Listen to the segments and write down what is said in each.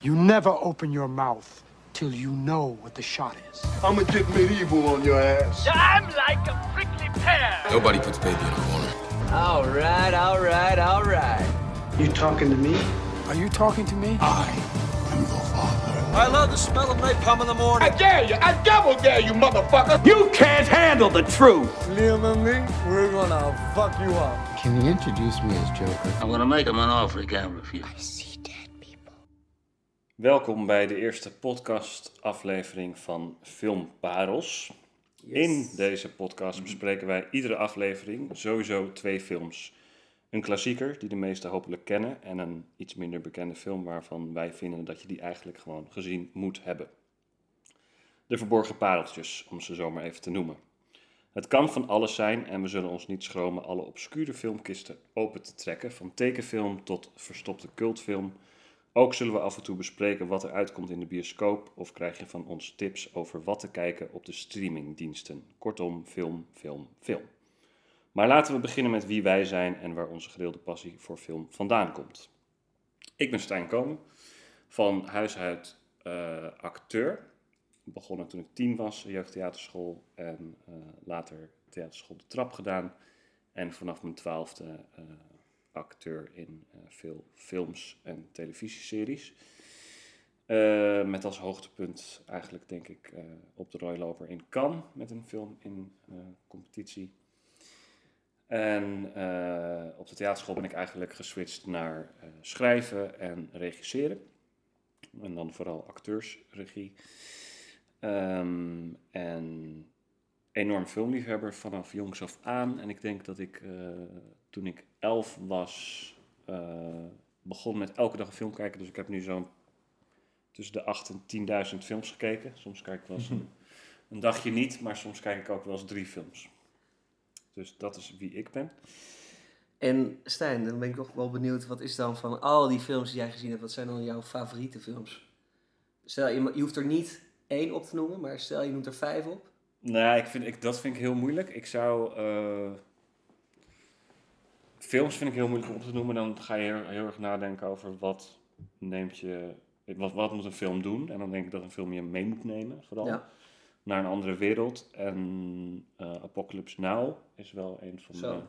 You never open your mouth till you know what the shot is. I'ma get medieval on your ass. I'm like a prickly pear. Nobody puts baby in a corner. All right, all right, all right. You talking to me? Are you talking to me? I am your father. I love the smell of napalm in the morning. I dare you. I double dare you, motherfucker. You can't handle the truth. Liam and me, we're gonna fuck you up. Can you introduce me as Joker? I'm gonna make him an offer he can't refuse. Welkom bij de eerste podcast-aflevering van Filmparels. In deze podcast bespreken wij iedere aflevering sowieso twee films. Een klassieker, die de meesten hopelijk kennen, en een iets minder bekende film waarvan wij vinden dat je die eigenlijk gewoon gezien moet hebben. De verborgen pareltjes, om ze zo maar even te noemen. Het kan van alles zijn en we zullen ons niet schromen alle obscure filmkisten open te trekken, van tekenfilm tot verstopte cultfilm. Ook zullen we af en toe bespreken wat er uitkomt in de bioscoop of krijg je van ons tips over wat te kijken op de streamingdiensten. Kortom, film, film, film. Maar laten we beginnen met wie wij zijn en waar onze gedeelde passie voor film vandaan komt. Ik ben Stijn Komen, van huis uit eh, acteur. Begonnen toen ik tien was, jeugdtheaterschool en eh, later theaterschool De Trap gedaan. En vanaf mijn twaalfde eh, acteur in eh, veel films en televisieseries. Eh, met als hoogtepunt eigenlijk denk ik eh, op de Royloper in Cannes met een film in competitie. En op de theaterschool ben ik eigenlijk geswitcht naar schrijven en regisseren. En dan vooral acteursregie. Ehm, en enorm filmliefhebber vanaf jongs af aan. En ik denk dat ik toen ik elf was, eh, begon met elke dag een film kijken. Dus ik heb nu zo'n tussen de 8 en 10.000 films gekeken. Soms kijk ik wel eens een, een dagje niet, maar soms kijk ik ook wel eens drie films. Dus dat is wie ik ben. En Stijn, dan ben ik toch wel benieuwd, wat is dan van al die films die jij gezien hebt, wat zijn dan jouw favoriete films? Stel, je, je hoeft er niet één op te noemen, maar stel je noemt er vijf op. Nou, ik vind, ik, dat vind ik heel moeilijk. Ik zou. eh, films vind ik heel moeilijk om te noemen. Dan ga je heel, heel erg nadenken over wat neemt je. Wat, wat moet een film doen? En dan denk ik dat een film je mee moet nemen, vooral. Ja. Naar een andere wereld. En eh, Apocalypse Now is wel een van Zo.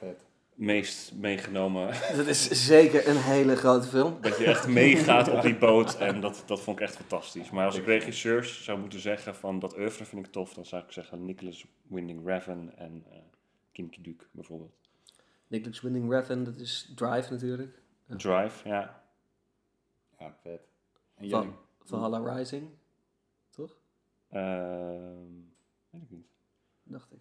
de meest meegenomen. Dat is zeker een hele grote film. Dat je echt meegaat op die boot. En dat, dat vond ik echt fantastisch. Maar als ik regisseurs zou moeten zeggen van dat oeuvre vind ik tof, dan zou ik zeggen Nicholas Winding Refn en eh Kim Ki-duk bijvoorbeeld. Nicholas Winding Refn, dat is Drive natuurlijk. Ja. Drive, ja. Ja, vet. En Van? Valhalla Rising, toch? Ehm, weet ik niet. Dacht ik.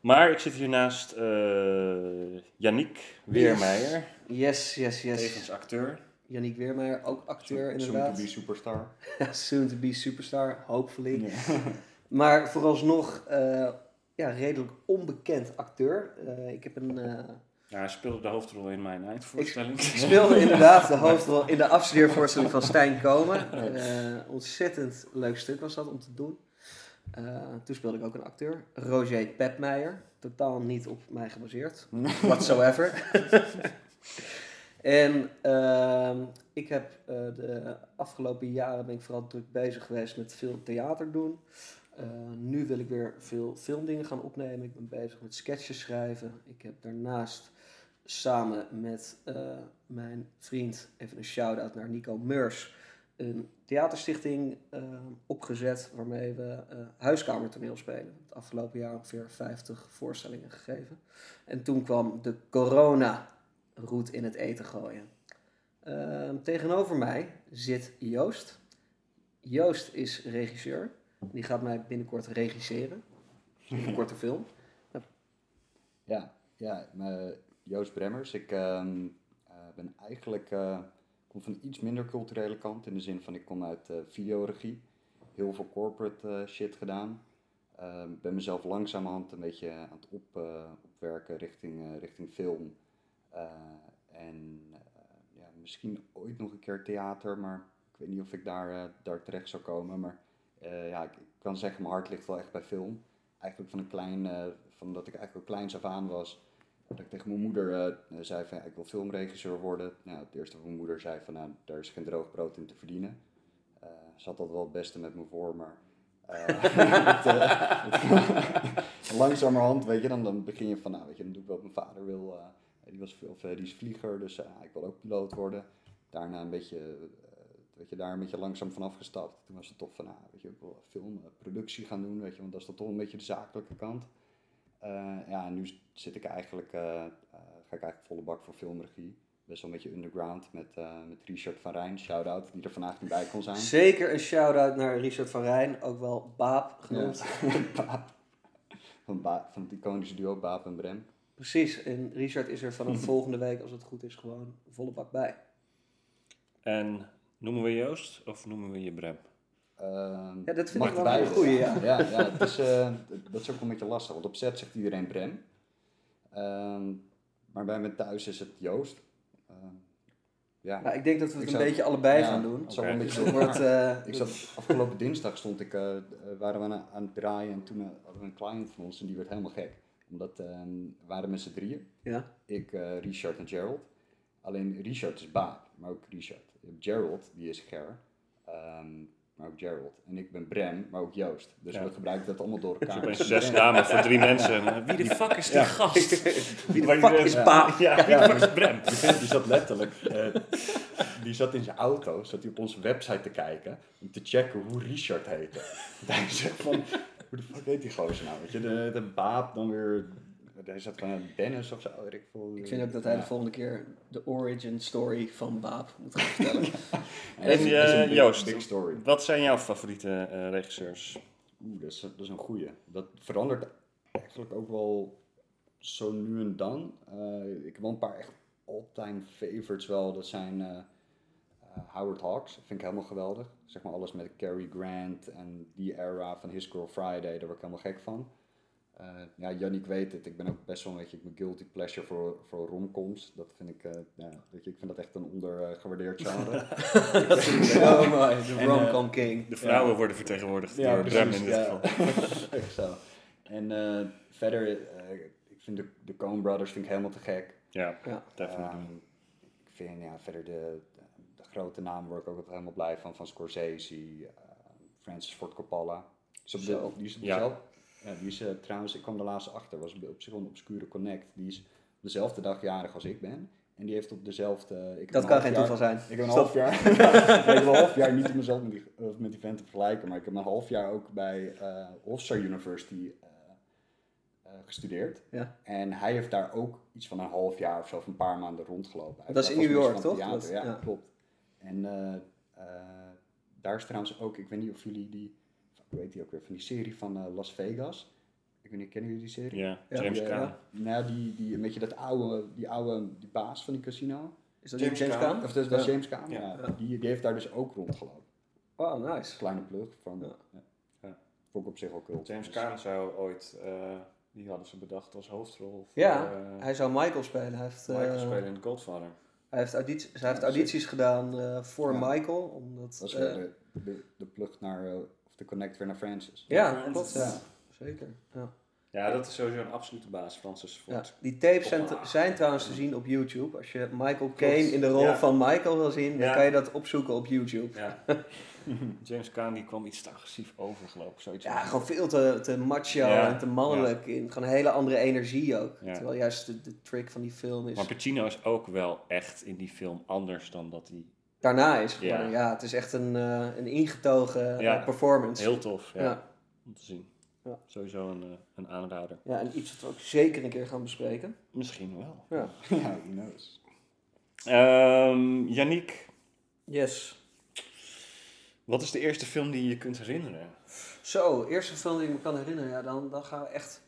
Maar ik zit hier naast eh Yannick Weermeijer, Yes, yes, yes. tevens acteur. Yannick Weermeijer, ook acteur Soon to inderdaad. be superstar. Soon to be superstar, hopefully. Maar vooralsnog eh, ja, redelijk onbekend acteur. Eh, ik heb een... eh, Ja, hij speelde de hoofdrol in mijn eindvoorstelling. Ik speelde inderdaad de hoofdrol in de afstudeervoorstelling van Stijn Komen. Eh, ontzettend leuk stuk was dat om te doen. Toen speelde ik ook een acteur, Roger Pepmeijer. Totaal niet op mij gebaseerd, whatsoever. en ehm, ik heb de afgelopen jaren ben ik vooral druk bezig geweest met veel theater doen. Eh, nu wil ik weer veel filmdingen gaan opnemen. Ik ben bezig met sketches schrijven. Ik heb daarnaast samen met eh, mijn vriend, even een shout-out naar Nico Meurs, een theaterstichting eh, opgezet waarmee we huiskamertoneel spelen. Het afgelopen jaar ongeveer 50 voorstellingen gegeven. En toen kwam de corona roet in het eten gooien. Eh, tegenover mij zit Joost. Joost is regisseur. Die gaat mij binnenkort regisseren. Een korte film. Ja, ja maar Joost Bremmers. Ik ehm, eh, ben eigenlijk eh, kom van een iets minder culturele kant. In de zin van ik kom uit eh, videoregie. Heel veel corporate eh, shit gedaan. Ehm, ben mezelf langzamerhand een beetje aan het op, eh, opwerken richting, eh, richting film. Eh, en eh, ja, misschien ooit nog een keer theater, maar ik weet niet of ik daar, eh, daar terecht zou komen. Maar eh, ja, ik, kan zeggen, mijn hart ligt wel echt bij film. Eigenlijk van een klein, eh, van dat ik eigenlijk al kleins af aan was, dat ik tegen mijn moeder eh, zei van ja, ik wil filmregisseur worden. Nou, het eerste van mijn moeder zei van nou, daar is geen droog brood in te verdienen. Ze had dat wel het beste met me voor, maar het, langzamerhand, weet je, dan, dan begin je van nou, weet je, dan doe ik wat mijn vader wil. die, was, of, die is vlieger, dus ik wil ook piloot worden. Daarna een beetje, weet je, daar een beetje langzaam van afgestapt. Toen was het toch van, nou, weet je, ik wil filmproductie gaan doen, weet je, want dat is dan toch een beetje de zakelijke kant. Eh, ja, en nu zit ik eigenlijk, eh, eh, ga ik eigenlijk volle bak voor filmregie. Best wel een beetje underground met, eh, met Richard van Rijn, shout-out, die er vandaag niet bij kon zijn. Zeker een shout-out naar Richard van Rijn, ook wel Baap genoemd. Ja. Baap. Van, Ba- van het iconische duo Baap en Brem. Precies, en Richard is er vanaf volgende week, als het goed is, gewoon volle bak bij. En noemen we Joost of noemen we je Brem? Ehm, Ja, dat vind mag ik wel beide. een goeie, ja. ja, ja het is, eh, dat is ook wel een beetje lastig, want op set zegt iedereen Brem. Ehm, maar bij me thuis is het Joost. Ehm, ja. Nou, ik denk dat we het Ik een zou- beetje allebei ja, gaan doen. wel een beetje wordt, Ik zat, afgelopen dinsdag stond ik, eh, waren we aan, aan het draaien en toen eh, hadden we een client van ons en die werd helemaal gek. Omdat we waren met z'n drieën, ja. ik, eh, Richard en Gerald. Alleen Richard is Baap, maar ook Richard. Je hebt Gerald, die is Ger, ehm, maar ook Gerald. En ik ben Brem, maar ook Joost. Dus Ja. we gebruiken dat allemaal door elkaar. Opeens zes namen voor drie mensen. Eh, Wie de fuck is die gast? Wie de fuck is Baap? Ja, wie de fuck is Brem? Die zat letterlijk, eh, die zat in zijn auto, zat hij op onze website te kijken, om te checken hoe Richard heette. Hij zegt van, hoe de fuck heet die gozer nou? Weet je, de, de baap, dan weer, hij zat van Dennis of zo, weet ik veel. Ik vind ook dat hij Ja. de volgende keer de origin story van Baap moet gaan vertellen. En big- Joost. Big story. Wat zijn jouw favoriete eh, regisseurs? Oeh, dat is, dat is een goeie. Dat verandert eigenlijk ook wel zo nu en dan. Eh, ik heb wel een paar echt all-time favorites wel. Dat zijn eh, eh, Howard Hawks, dat vind ik helemaal geweldig. Zeg maar alles met Cary Grant en die era van His Girl Friday, daar word ik helemaal gek van. Eh, ja, Yannick weet het. Ik ben ook best wel een beetje mijn guilty pleasure voor, voor romcoms. Dat vind ik, eh, ja, weet je, ik vind dat echt een ondergewaardeerd genre. zo mooi, de En, romcom king. De vrouwen worden vertegenwoordigd door Brem in dit ja. geval. Echt zo. En eh, verder, eh, ik vind de, de Coen Brothers vind ik helemaal te gek. Ja, Ja. definitely. Ehm, ik vind ja, verder de, de, de grote namen word ik ook altijd helemaal blij van. Van Scorsese, eh, Francis Ford Coppola. Is op de, Zo. die is op Ja. dezelfde- ja, die is eh, trouwens, ik kwam er laatst achter, was op zich wel een obscure connect. Die is dezelfde dag jarig als ik ben. En die heeft op dezelfde... Ik heb Dat kan geen jaar- toeval zijn. Ik heb een Stop. half jaar... ik heb een half jaar niet om mezelf met die, eh, met die vent te vergelijken, maar ik heb een half jaar ook bij eh Hofstra University eh, eh, gestudeerd. Ja. En hij heeft daar ook iets van een half jaar of zo, of een paar maanden rondgelopen. Hij Dat is in New York, toch? theater, Dat- ja, ja. klopt. En eh, eh, daar is trouwens ook, ik weet niet of jullie die, hoe heet die ook weer, van die serie van eh, Las Vegas. Ik weet niet, kennen jullie die serie? Ja, Ja. James Die, eh, Nou, die, die, een beetje dat oude, die oude, die baas van die casino. Is dat James Caan? Of dat, dat is Ja. James Caan, ja. Ja. Die, die heeft daar dus ook rondgelopen. Oh, nice. Kleine plug van, Ja. ja. Ja. Vond ik op zich wel cult. James Dus- Caan zou ooit, eh, die hadden ze bedacht als hoofdrol voor Ja, eh, hij zou Michael spelen. Hij heeft, eh, Michael spelen in The Godfather. hij heeft, audities, hij heeft audities gedaan eh, voor Ja. Michael. Omdat, Dat is eh, weer de, de, de plug naar, eh, de connect weer naar Francis. ja, klopt. Ja. Zeker. Ja. Ja, dat is sowieso een absolute baas, Francis Ja, die tapes zijn, trouwens te zien op YouTube. Als je Michael Caine in de rol Ja. van Michael wil zien, dan Ja. kan je dat opzoeken op YouTube. Ja. James Caan die kwam iets te agressief over, geloof ik. Zoiets Ja, gewoon veel te, te macho Ja, en te mannelijk. In, gewoon een hele andere energie ook. Ja. Terwijl juist de, de trick van die film is... Maar Pacino is ook wel echt in die film anders dan dat hij... Daarna is het Ja. gewoon, ja, het is echt een, eh, een ingetogen eh, Ja. performance. Heel tof, ja. Ja. Om te zien. Ja. Sowieso een, eh, een aanrader. Ja, en iets wat we ook zeker een keer gaan bespreken. Misschien wel. Ja. Ja, who knows. Ehm Yannick, Yes. wat is de eerste film die je je kunt herinneren? Zo, eerste film die ik me kan herinneren, ja, dan, dan gaan we echt...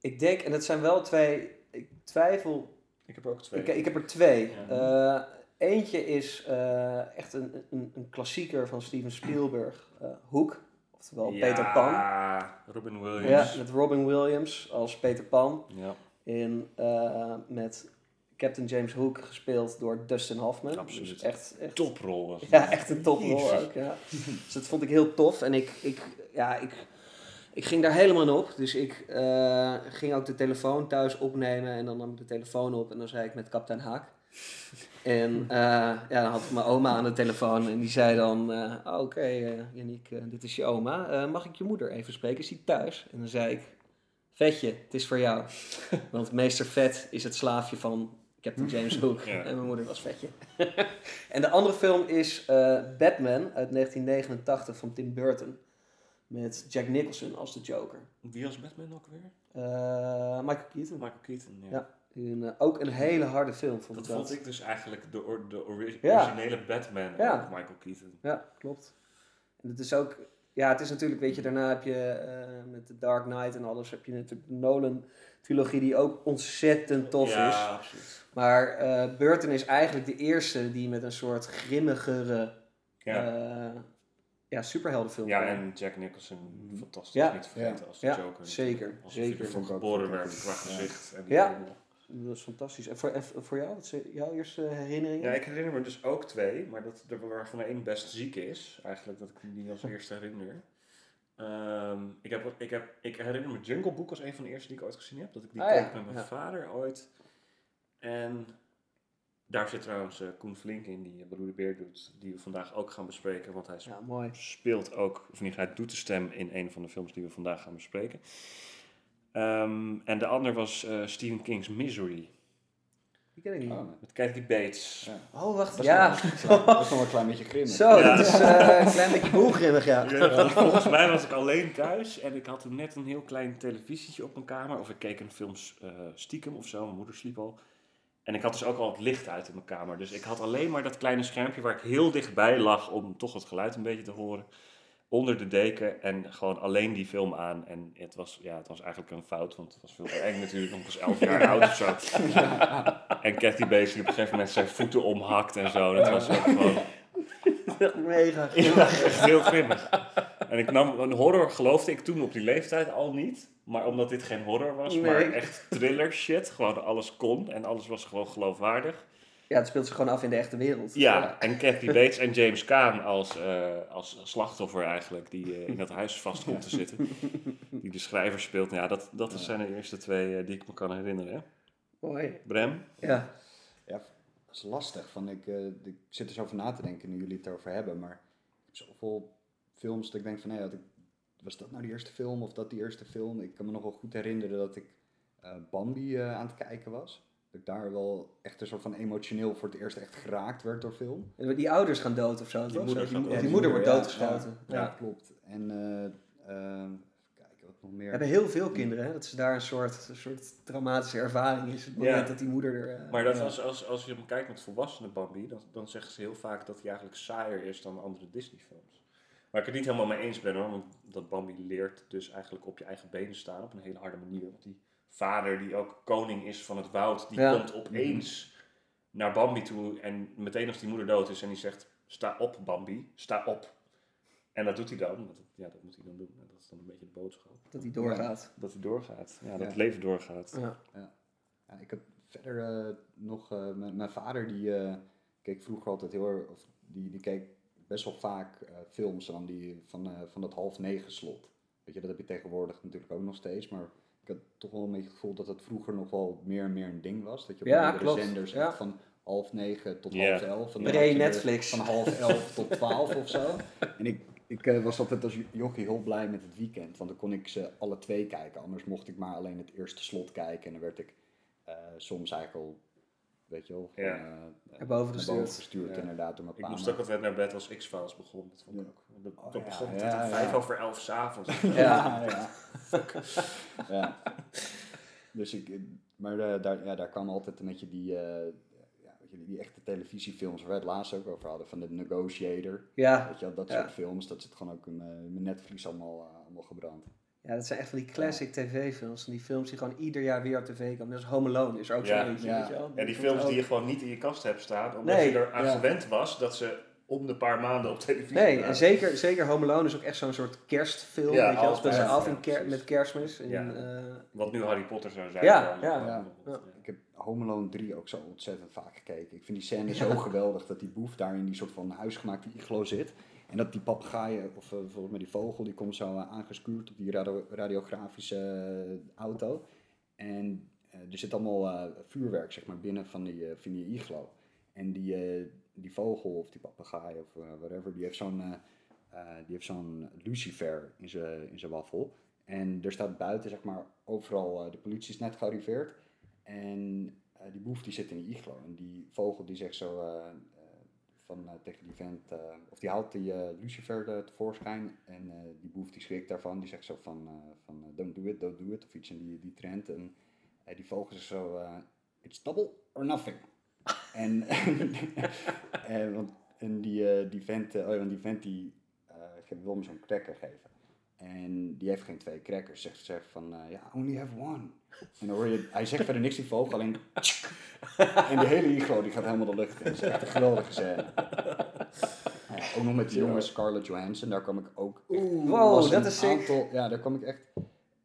Ik denk, en het zijn wel twee... Ik twijfel Ik heb er ook twee. Ik, ik heb er twee. Ja. Eh, eentje is eh, echt een, een, een klassieker van Steven Spielberg, eh Hoek, oftewel Ja, Peter Pan. Robin Ja, Williams. met Robin Williams als Peter Pan. Ja. In, eh, met Captain James Hook gespeeld door Dustin Hoffman. Absoluut. Dus echt, echt, Toprol was. Ja, echt een toprol Jezus. ook. Ja. Dus dat vond ik heel tof. En ik, ik, ja, ik, Ik ging daar helemaal in op. Dus ik ging ook de telefoon thuis opnemen. En dan nam ik de telefoon op en dan zei ik met kapitein Haak. En eh, ja, dan had ik mijn oma aan de telefoon. En die zei dan, eh, oh, oké eh Yannick, dit is je oma. Mag ik je moeder even spreken? Is die thuis? En dan zei ik, Vetje, het is voor jou. Want meester Vet is het slaafje van Captain James Hook. Ja. En mijn moeder was Vetje. en de andere film is Batman uit 1989 van Tim Burton. Met Jack Nicholson als de Joker. Wie was Batman ook weer? Michael Keaton. Michael Keaton, ja. Ja. En, eh, ook een hele harde film vond Dat ik vond ik dus eigenlijk de, or- de ori- Ja. originele Batman, Ja. ook Michael Keaton. Ja, klopt. En het is ook... Ja, het is natuurlijk, weet je, daarna heb je eh, met The Dark Knight en alles... heb je natuurlijk de Nolan-trilogie die ook ontzettend tof ja, is. absoluut. Maar eh, Burton is eigenlijk de eerste die met een soort grimmigere Ja. eh, ja, superheldenfilm ja, en Jack Nicholson, fantastisch Ja. niet te vergeten als de Ja, Joker. zeker, zeker. ook geboren werd fantastisch. qua Ja. gezicht. En Ja. die- Dat is fantastisch. En voor, en voor jou, wat zijn jouw eerste herinneringen? Ja, ik herinner me dus ook twee, maar dat, er- waarvan er één best ziek is. Eigenlijk dat ik me die als eerste herinner. Ehm, ik, heb, ik, heb, ik herinner me Jungle Book als een van de eerste die ik ooit gezien heb. Dat ik die Ah, ja. met mijn Ja. vader ooit. En daar zit trouwens eh, Koen Flink in, die uh, Broer de Beer doet. Die we vandaag ook gaan bespreken. Want hij Ja, mooi. speelt ook, of niet, hij doet de stem in een van de films die we vandaag gaan bespreken. Ehm, en de ander was eh, Stephen King's Misery. Die ken ik niet. Oh, Oh, nee. Met Kathy Bates. Ja. wacht. Dat is Ja. nog- Dat is nog wel een klein beetje grimmig. Zo, Ja. dat is eh, een klein beetje boelgrimmig, ja. Ja, volgens mij was ik alleen thuis en ik had toen net een heel klein televisietje op mijn kamer. Of ik keek een film eh, stiekem of zo, mijn moeder sliep al. En ik had dus ook al het licht uit in mijn kamer. Dus ik had alleen maar dat kleine schermpje waar ik heel dichtbij lag om toch het geluid een beetje te horen. Onder de deken en gewoon alleen die film aan. En het was, ja, het was eigenlijk een fout, want het was veel te eng natuurlijk. Ik was 11 jaar oud of zo. En Cathy Bates die op een gegeven moment zijn voeten omhakt en zo. Dat was ook gewoon... Mega. Ja, heel grimmig. En ik nam een horror, geloofde ik toen op die leeftijd al niet. Maar omdat dit geen horror was, Nee. maar echt thriller shit. Gewoon alles kon en alles was gewoon geloofwaardig. Ja, het speelt zich gewoon af in de echte wereld. Ja, en Kathy Bates en James Caan als, eh, als slachtoffer eigenlijk, die eh, in dat huis vast komt te zitten. Die de schrijver speelt. Ja, dat, dat zijn de eerste twee eh, die ik me kan herinneren. Hè? Mooi. Brem? Ja. Ja, dat is lastig. Van, ik, eh, ik zit er zo over na te denken nu jullie het erover hebben. Maar ik heb zoveel films dat ik denk van... Ik, was dat nou die eerste film of dat die eerste film? Ik kan me nog wel goed herinneren dat ik eh, Bambi eh, aan het kijken was. Dat ik daar wel echt een soort van emotioneel voor het eerst echt geraakt werd door film. En die ouders gaan dood of zo, moeder die, dood. die moeder wordt ja, doodgeschoten. Ja, Ja. ja, klopt. En eh, eh, even kijken wat nog meer. We hebben heel veel kinderen, hè? dat ze daar een soort, een soort traumatische ervaring is. Op het Ja. moment dat die moeder er... eh, Maar dat Ja. als, als, als je hem kijkt met volwassenen Bambi, dan, dan zeggen ze heel vaak dat hij eigenlijk saaier is dan andere Disney films. Waar ik het niet helemaal mee eens ben hoor, want dat Bambi leert dus eigenlijk op je eigen benen staan op een hele harde manier. Want die vader die ook koning is van het woud, die Ja. komt opeens naar Bambi toe en meteen als die moeder dood is en die zegt, sta op Bambi, sta op. En dat doet hij dan, dat, ja dat moet hij dan doen, dat is dan een beetje de boodschap. dat die doorgaat. Dat hij doorgaat, ja, dat Ja. het leven doorgaat. Ja. Ja, ik heb verder eh, nog, eh, mijn, mijn vader die eh, keek vroeger altijd heel erg, of die, die keek best wel vaak eh, films dan die, van, eh, van dat half negen slot. Weet je, dat heb je tegenwoordig natuurlijk ook nog steeds, maar ik had toch wel een beetje het gevoel dat het vroeger nog wel meer en meer een ding was. Dat je op Ja, meerdere zenders Ja. van half negen tot half elf. en Netflix. Van half elf tot twaalf of zo. En ik, ik eh, was altijd als jochie heel blij met het weekend, want dan kon ik ze alle twee kijken. Anders mocht ik maar alleen het eerste slot kijken en dan werd ik eh, soms eigenlijk al, weet je wel, gewoon, Ja. Naar boven gestuurd. gestuurd Ja. inderdaad door mijn Ik moest ook altijd naar bed als X-Files begon. Dat vond ik Ja. ook. Dat, Oh, dat begon ja, tot vijf over elf s'avonds. Ja, ja. ja. Dus ik, maar eh, daar, ja, daar kwam altijd een beetje die, eh, je, die echte televisiefilms waar we het laatst ook over hadden, van de Negotiator. Ja. Weet je dat Ja. soort films, dat zit gewoon ook in, mijn Netflix allemaal, allemaal gebrand. Ja, dat zijn echt van die classic tv-films. En die films die gewoon ieder jaar weer op tv komen. Dat is Home Alone, is er ook Ja. zo eentje, Ja. weet je wel. Ja, die films die je gewoon niet in je kast hebt staan, omdat Nee, je er aan ja. gewend was dat ze om de paar maanden op televisie Nee, waren. en zeker, zeker Home Alone is ook echt zo'n soort kerstfilm. Ja, weet je altijd, ze af in ker- met kerstmis. En, eh, Wat nu Harry Potter zou zijn. Ja, ja. Ik heb Home Alone 3 ook zo ontzettend vaak gekeken. Ik vind die scène zo geweldig dat die boef daar in die soort van huisgemaakte iglo zit. En dat die papegaaien, of eh, bijvoorbeeld met die vogel, die komt zo uh, aangeskuurd op die radio- radiografische eh, auto. En eh, er zit allemaal eh, vuurwerk zeg maar, binnen van die, eh, van die iglo. En die, eh, die vogel of die papegaai of eh, whatever, die heeft zo'n eh, eh, zo'n lucifer in zijn waffel. En er staat buiten, zeg maar, overal, eh, de politie is net gearriveerd. En eh, die boef die zit in die iglo. En die vogel die zegt zo eh, eh, van, eh, tegen die vent, eh, of die haalt die eh, lucifer er tevoorschijn. En die boef die schrikt daarvan, die zegt zo van, van don't do it, don't do it, of iets in die, die trend. En die vogel zegt zo, it's double or nothing. en, en, want, en die, die vent, oh ja, want die vent die wil hem zo'n cracker geven. En die heeft geen twee crackers. Zegt ze van, ja, only have one. En dan hoor je, hij zegt verder niks die vogel, alleen tsk. En de hele iglo die gaat helemaal de lucht in. Dat is echt een geweldige scène. Ja, ook nog met die jonge Scarlett Johansson, daar kwam ik ook echt... Wow, was dat een is sick. aantal- Ja, daar kwam ik echt...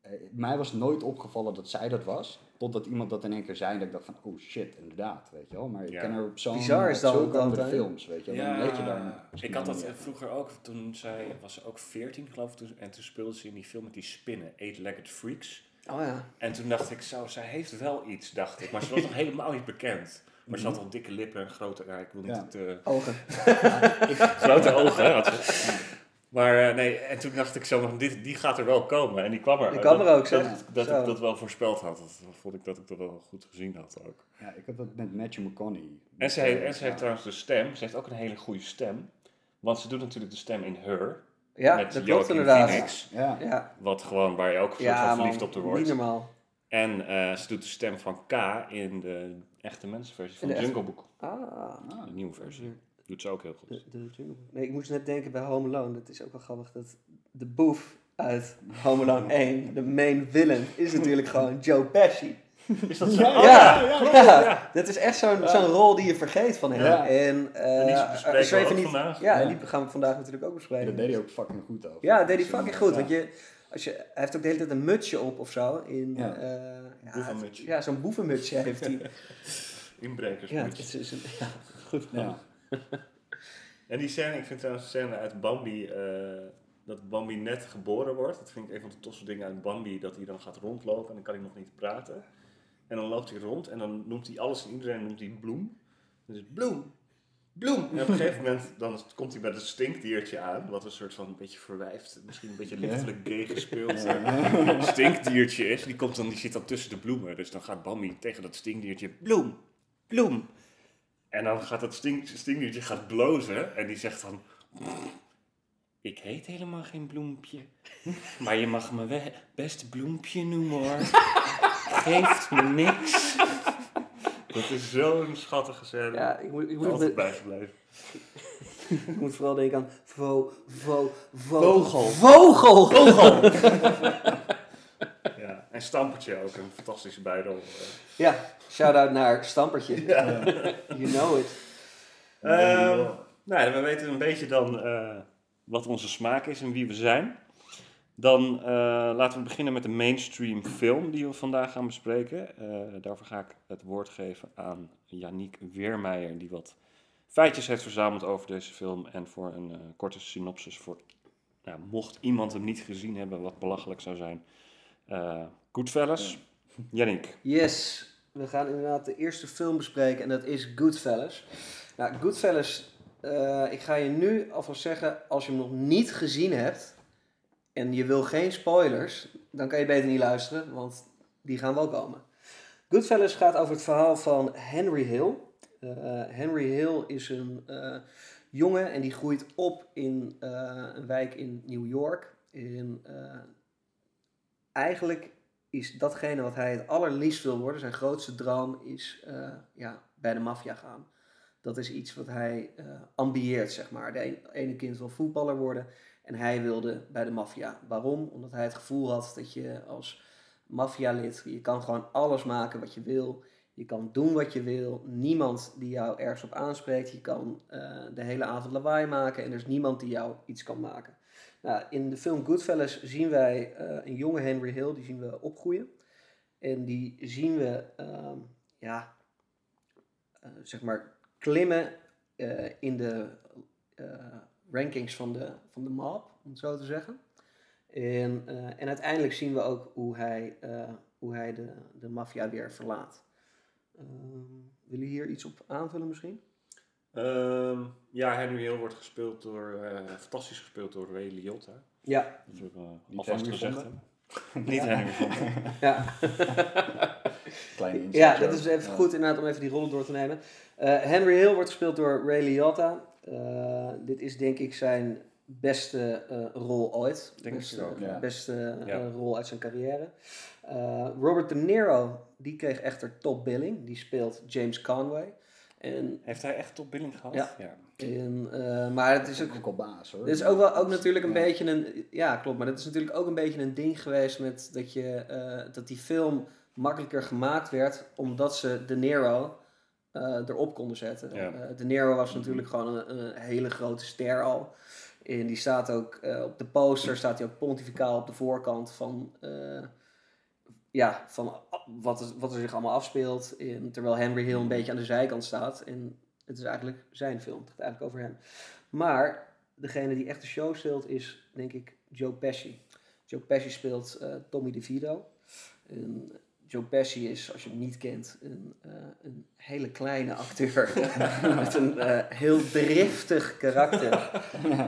eh, mij was nooit opgevallen dat zij dat was. Totdat iemand dat in één keer zei. En dat ik dacht van, oh shit, inderdaad, weet je wel. Maar ik Ja. ken er op zo'n... Bizar is dat zulke ook andere altijd. films, weet je wel. Dan weet je daar ik had dat vroeger ook. Toen zij, was ze ook 14 geloof ik. toen- En toen speelde ze in die film met die spinnen. Eight-legged freaks. Oh ja. En toen dacht ik zo, zij heeft wel iets, dacht ik. Maar ze was nog helemaal niet bekend. Maar ze had al dikke lippen en grote... Ja, ik wil niet Ja. te... Ogen. Grote ogen, hè, had ze. Maar eh, nee, en toen dacht ik zo, dit, die gaat er wel komen. En die kwam er. Die kwam er ook, zo. Dat, dat Zo. ik dat wel voorspeld had. Dat vond ik dat ik dat wel goed gezien had ook. Ja, ik heb dat met Matthew McConaughey. En ze, heeft, en ze heeft trouwens de stem. Ze heeft ook een hele goede stem. Want ze doet natuurlijk de stem in Her. Ja, met dat klopt inderdaad. Phoenix. Ja. Ja, Wat gewoon waar je ook soort ja van man, verliefd op te normaal. En eh, ze doet de stem van K in de echte mensenversie van de Jungle Book. Ah, De nieuwe versie. Doet ze ook heel goed. de, de Jungle Book. Nee, ik moest net denken bij Home Alone. Dat is ook wel grappig. Dat de boef uit Home Alone 1, de main villain, is natuurlijk gewoon Joe Pesci. Is dat zo? ja, ja, dat is echt zo'n zo'n rol die je vergeet van hem. Ja. En, eh, En die ook niet, vandaag. Ja, en Ja. die gaan we vandaag natuurlijk ook En bespreken. dat deed hij ook fucking goed over. Ja, dat deed hij fucking eh, goed. ja. Want je, als je, hij heeft ook de hele tijd een mutsje op of zo. In, Ja. eh, ja, Boevenmutsje. Ja, zo'n boevenmutsje heeft hij. Inbrekers. ja, het is, is een, ja, goed. Ja. En die scène, ik vind trouwens de scène uit Bambi, eh, dat Bambi net geboren wordt. Dat vind ik een van de tofste dingen uit Bambi, dat hij dan gaat rondlopen en dan kan hij nog niet praten. En dan loopt hij rond en dan noemt hij alles en iedereen noemt hij bloem. Dus bloem, bloem. En op een gegeven moment dan komt hij met een stinkdiertje aan, wat een soort van een beetje verwijfd, misschien een beetje lichtelijk gay gespeeld eh, stinkdiertje is. Die, komt dan, die zit dan tussen de bloemen, dus dan gaat Bambi tegen dat stinkdiertje, bloem, bloem. En dan gaat dat stink, stinkdiertje gaat blozen en die zegt dan... Ik heet helemaal geen bloempje. Maar je mag me best bloempje noemen hoor. Geeft me niks. Dat is zo'n schattige scène. Ja, ik moet, ik moet, Altijd bijgebleven. ik moet vooral denken aan vo, vo, vo, Vogel. Vogel! Vogel! Ja. En Stampertje ook, een fantastische bijrol. Ja, shout-out naar Stampertje. You know it. Ehm, nou, ja, we weten een beetje dan eh, wat onze smaak is en wie we zijn. Dan eh, laten we beginnen met de mainstream film die we vandaag gaan bespreken. Eh, daarvoor ga ik het woord geven aan Yannick Weermeijer, die wat feitjes heeft verzameld over deze film. En voor een eh, korte synopsis, voor, nou, mocht iemand hem niet gezien hebben, wat belachelijk zou zijn. Goodfellas. Yannick. Yes, we gaan inderdaad de eerste film bespreken en dat is Goodfellas. Nou, Goodfellas, ik ga je nu alvast zeggen, als je hem nog niet gezien hebt en je wil geen spoilers, dan kan je beter niet luisteren, want die gaan wel komen. Goodfellas gaat over het verhaal van Henry Hill. Eh, Henry Hill is een eh, jongen en die groeit op in eh, een wijk in New York. In, eh, eigenlijk is datgene wat hij het allerliefst wil worden. Zijn grootste droom is eh, ja, bij de maffia gaan. Dat is iets wat hij eh, ambieert, zeg maar. De ene kind wil voetballer worden en hij wilde bij de maffia. Waarom? Omdat hij het gevoel had dat je als maffialid, je kan gewoon alles maken wat je wil. Je kan doen wat je wil. Niemand die jou ergens op aanspreekt. Je kan eh, de hele avond lawaai maken en er is niemand die jou iets kan maken. Nou, in de film Goodfellas zien wij eh, een jonge Henry Hill, die zien we opgroeien. En die zien we, ehm, ja, eh, zeg maar, klimmen in de, rankings van de, van de mob, om het zo te zeggen. En, eh, en uiteindelijk zien we ook hoe hij, eh, hoe hij de, de maffia weer verlaat. Ehm willen jullie hier iets op aanvullen misschien? Ehm, ja, Henry Hill wordt gespeeld door, eh, fantastisch gespeeld door Ray Liotta. Ja. Dat wil ik wel Niet alvast gezegd. Niet Henry Fonda. Ja. Kleine Ja, dat is even Ja. goed inderdaad om even die rollen door te nemen. Eh, Henry Hill wordt gespeeld door Ray Liotta. Eh, dit is denk ik zijn beste eh, rol ooit. Denk ik beste, ook, ja. beste eh, Ja. rol uit zijn carrière. Eh, Robert De Niro, die kreeg echter top billing. Die speelt James Conway. En, Heeft hij echt top billing gehad? Ja. ja. en, eh, maar het is ook ook al baas hoor. dit is ook wel ook natuurlijk een Ja. beetje een. Ja, klopt. Maar dat is natuurlijk ook een beetje een ding geweest met dat je eh, dat die film makkelijker gemaakt werd omdat ze De Niro erop konden zetten. Ja. Eh, de Niro was natuurlijk gewoon een, een hele grote ster al. En die staat ook eh, op de poster, staat hij ook pontificaal op de voorkant van, eh, ja, van wat, er, wat er zich allemaal afspeelt. Terwijl Henry Hill een beetje aan de zijkant staat. En het is eigenlijk zijn film, het gaat eigenlijk over hem. Maar degene die echt de show steelt is, denk ik, Joe Pesci. Joe Pesci speelt eh, Tommy DeVito. En Joe Pesci is, als je hem niet kent, een, eh, een hele kleine acteur. met een eh, heel driftig karakter.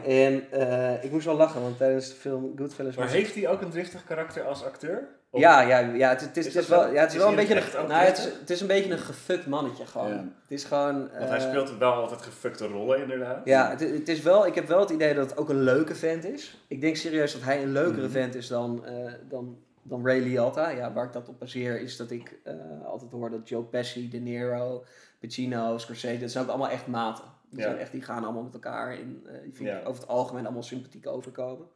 en eh, ik moest wel lachen, want tijdens de film Goodfellas... Maar was- heeft hij ook een driftig karakter als acteur? Of- ja, ja, ja, het, het is, het wel, ja, het is Is wel een beetje een, nou, het, is, het is een beetje een gefukt mannetje gewoon. Ja. Het is gewoon... Want hij speelt wel altijd gefukte rollen inderdaad. ja, het, het is wel, ik heb wel het idee dat het ook een leuke vent is. Ik denk serieus dat hij een leukere Mhm. vent is dan, dan, dan Ray Liotta. Ja, waar ik dat op baseer is dat ik eh, altijd hoor dat Joe Pesci, De Niro, Pacino, Scorsese, dat zijn ook allemaal echt maten. Die, Ja. zijn echt, die gaan allemaal met elkaar in. eh, die vind ik over het algemeen allemaal sympathiek overkomen.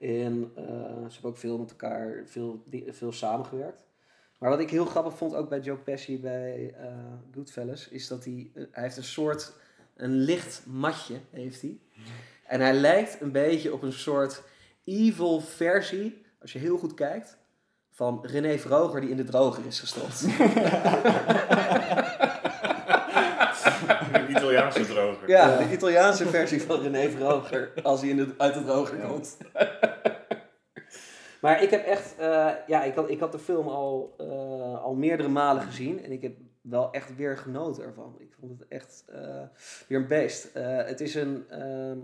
En eh, ze hebben ook veel met elkaar, veel, veel samengewerkt. Maar wat ik heel grappig vond, ook bij Joe Pesci bij Goodfellas, is dat hij, hij heeft een soort, een licht matje heeft hij. En hij lijkt een beetje op een soort evil versie, als je heel goed kijkt, van René Vroger die in de droger is gestopt. Een Italiaanse droger. Ja, de Italiaanse versie van René Vroger als hij in de, uit de droger komt. maar ik heb echt, eh, ja, ik had, ik had de film al, eh, al meerdere malen gezien en ik heb wel echt weer genoten ervan. Ik vond het echt eh, weer een beest. Eh, het is een, ehm,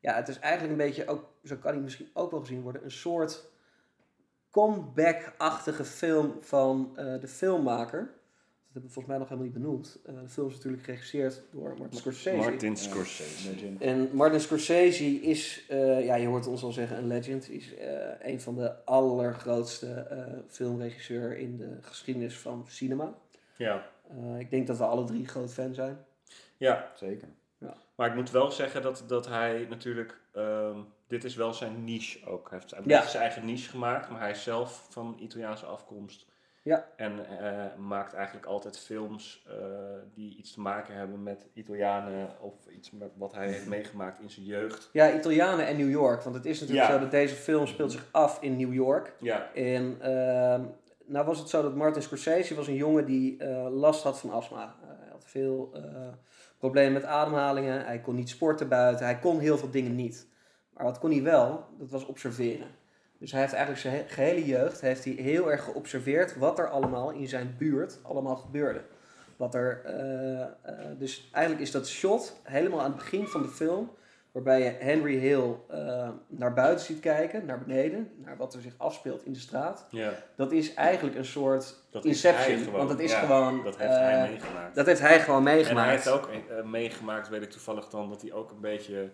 ja, het is eigenlijk een beetje, ook, zo kan hij misschien ook wel gezien worden, een soort comeback-achtige film van eh, de filmmaker. Dat hebben we volgens mij nog helemaal niet benoemd. Eh, de film is natuurlijk geregisseerd door Martin Scorsese. Martin Scorsese. Legend. En Martin Scorsese is, eh, ja, je hoort ons al zeggen, een legend. Is eh, een van de allergrootste eh filmregisseur in de geschiedenis van cinema. Ja. Eh, ik denk dat we alle drie groot fan zijn. ja, Zeker. maar ik moet wel zeggen dat, dat hij natuurlijk... ehm, dit is wel zijn niche ook. Hij heeft hij Ja. zijn eigen niche gemaakt, maar hij is zelf van Italiaanse afkomst. Ja. En eh, maakt eigenlijk altijd films eh, die iets te maken hebben met Italianen of iets met wat hij heeft meegemaakt in zijn jeugd. Ja, Italianen en New York. Want het is natuurlijk Ja. zo dat deze film speelt zich af in New York. Ja, En ehm, nou was het zo dat Martin Scorsese was een jongen die eh, last had van astma. Hij had veel problemen met ademhalingen. Hij kon niet sporten buiten. Hij kon heel veel dingen niet. Maar wat kon hij wel? Dat was observeren. Dus hij heeft eigenlijk zijn he- gehele jeugd heeft hij heel erg geobserveerd wat er allemaal in zijn buurt allemaal gebeurde. Wat er, eh, eh, dus eigenlijk is dat shot helemaal aan het begin van de film, waarbij je Henry Hill eh, naar buiten ziet kijken, naar beneden, naar wat er zich afspeelt in de straat. ja. Dat is eigenlijk een soort Dat Inception, gewoon. want dat is Ja, gewoon, Dat heeft hij meegemaakt. dat heeft hij gewoon En hij meegemaakt. heeft ook meegemaakt, weet ik toevallig dan, dat hij ook een beetje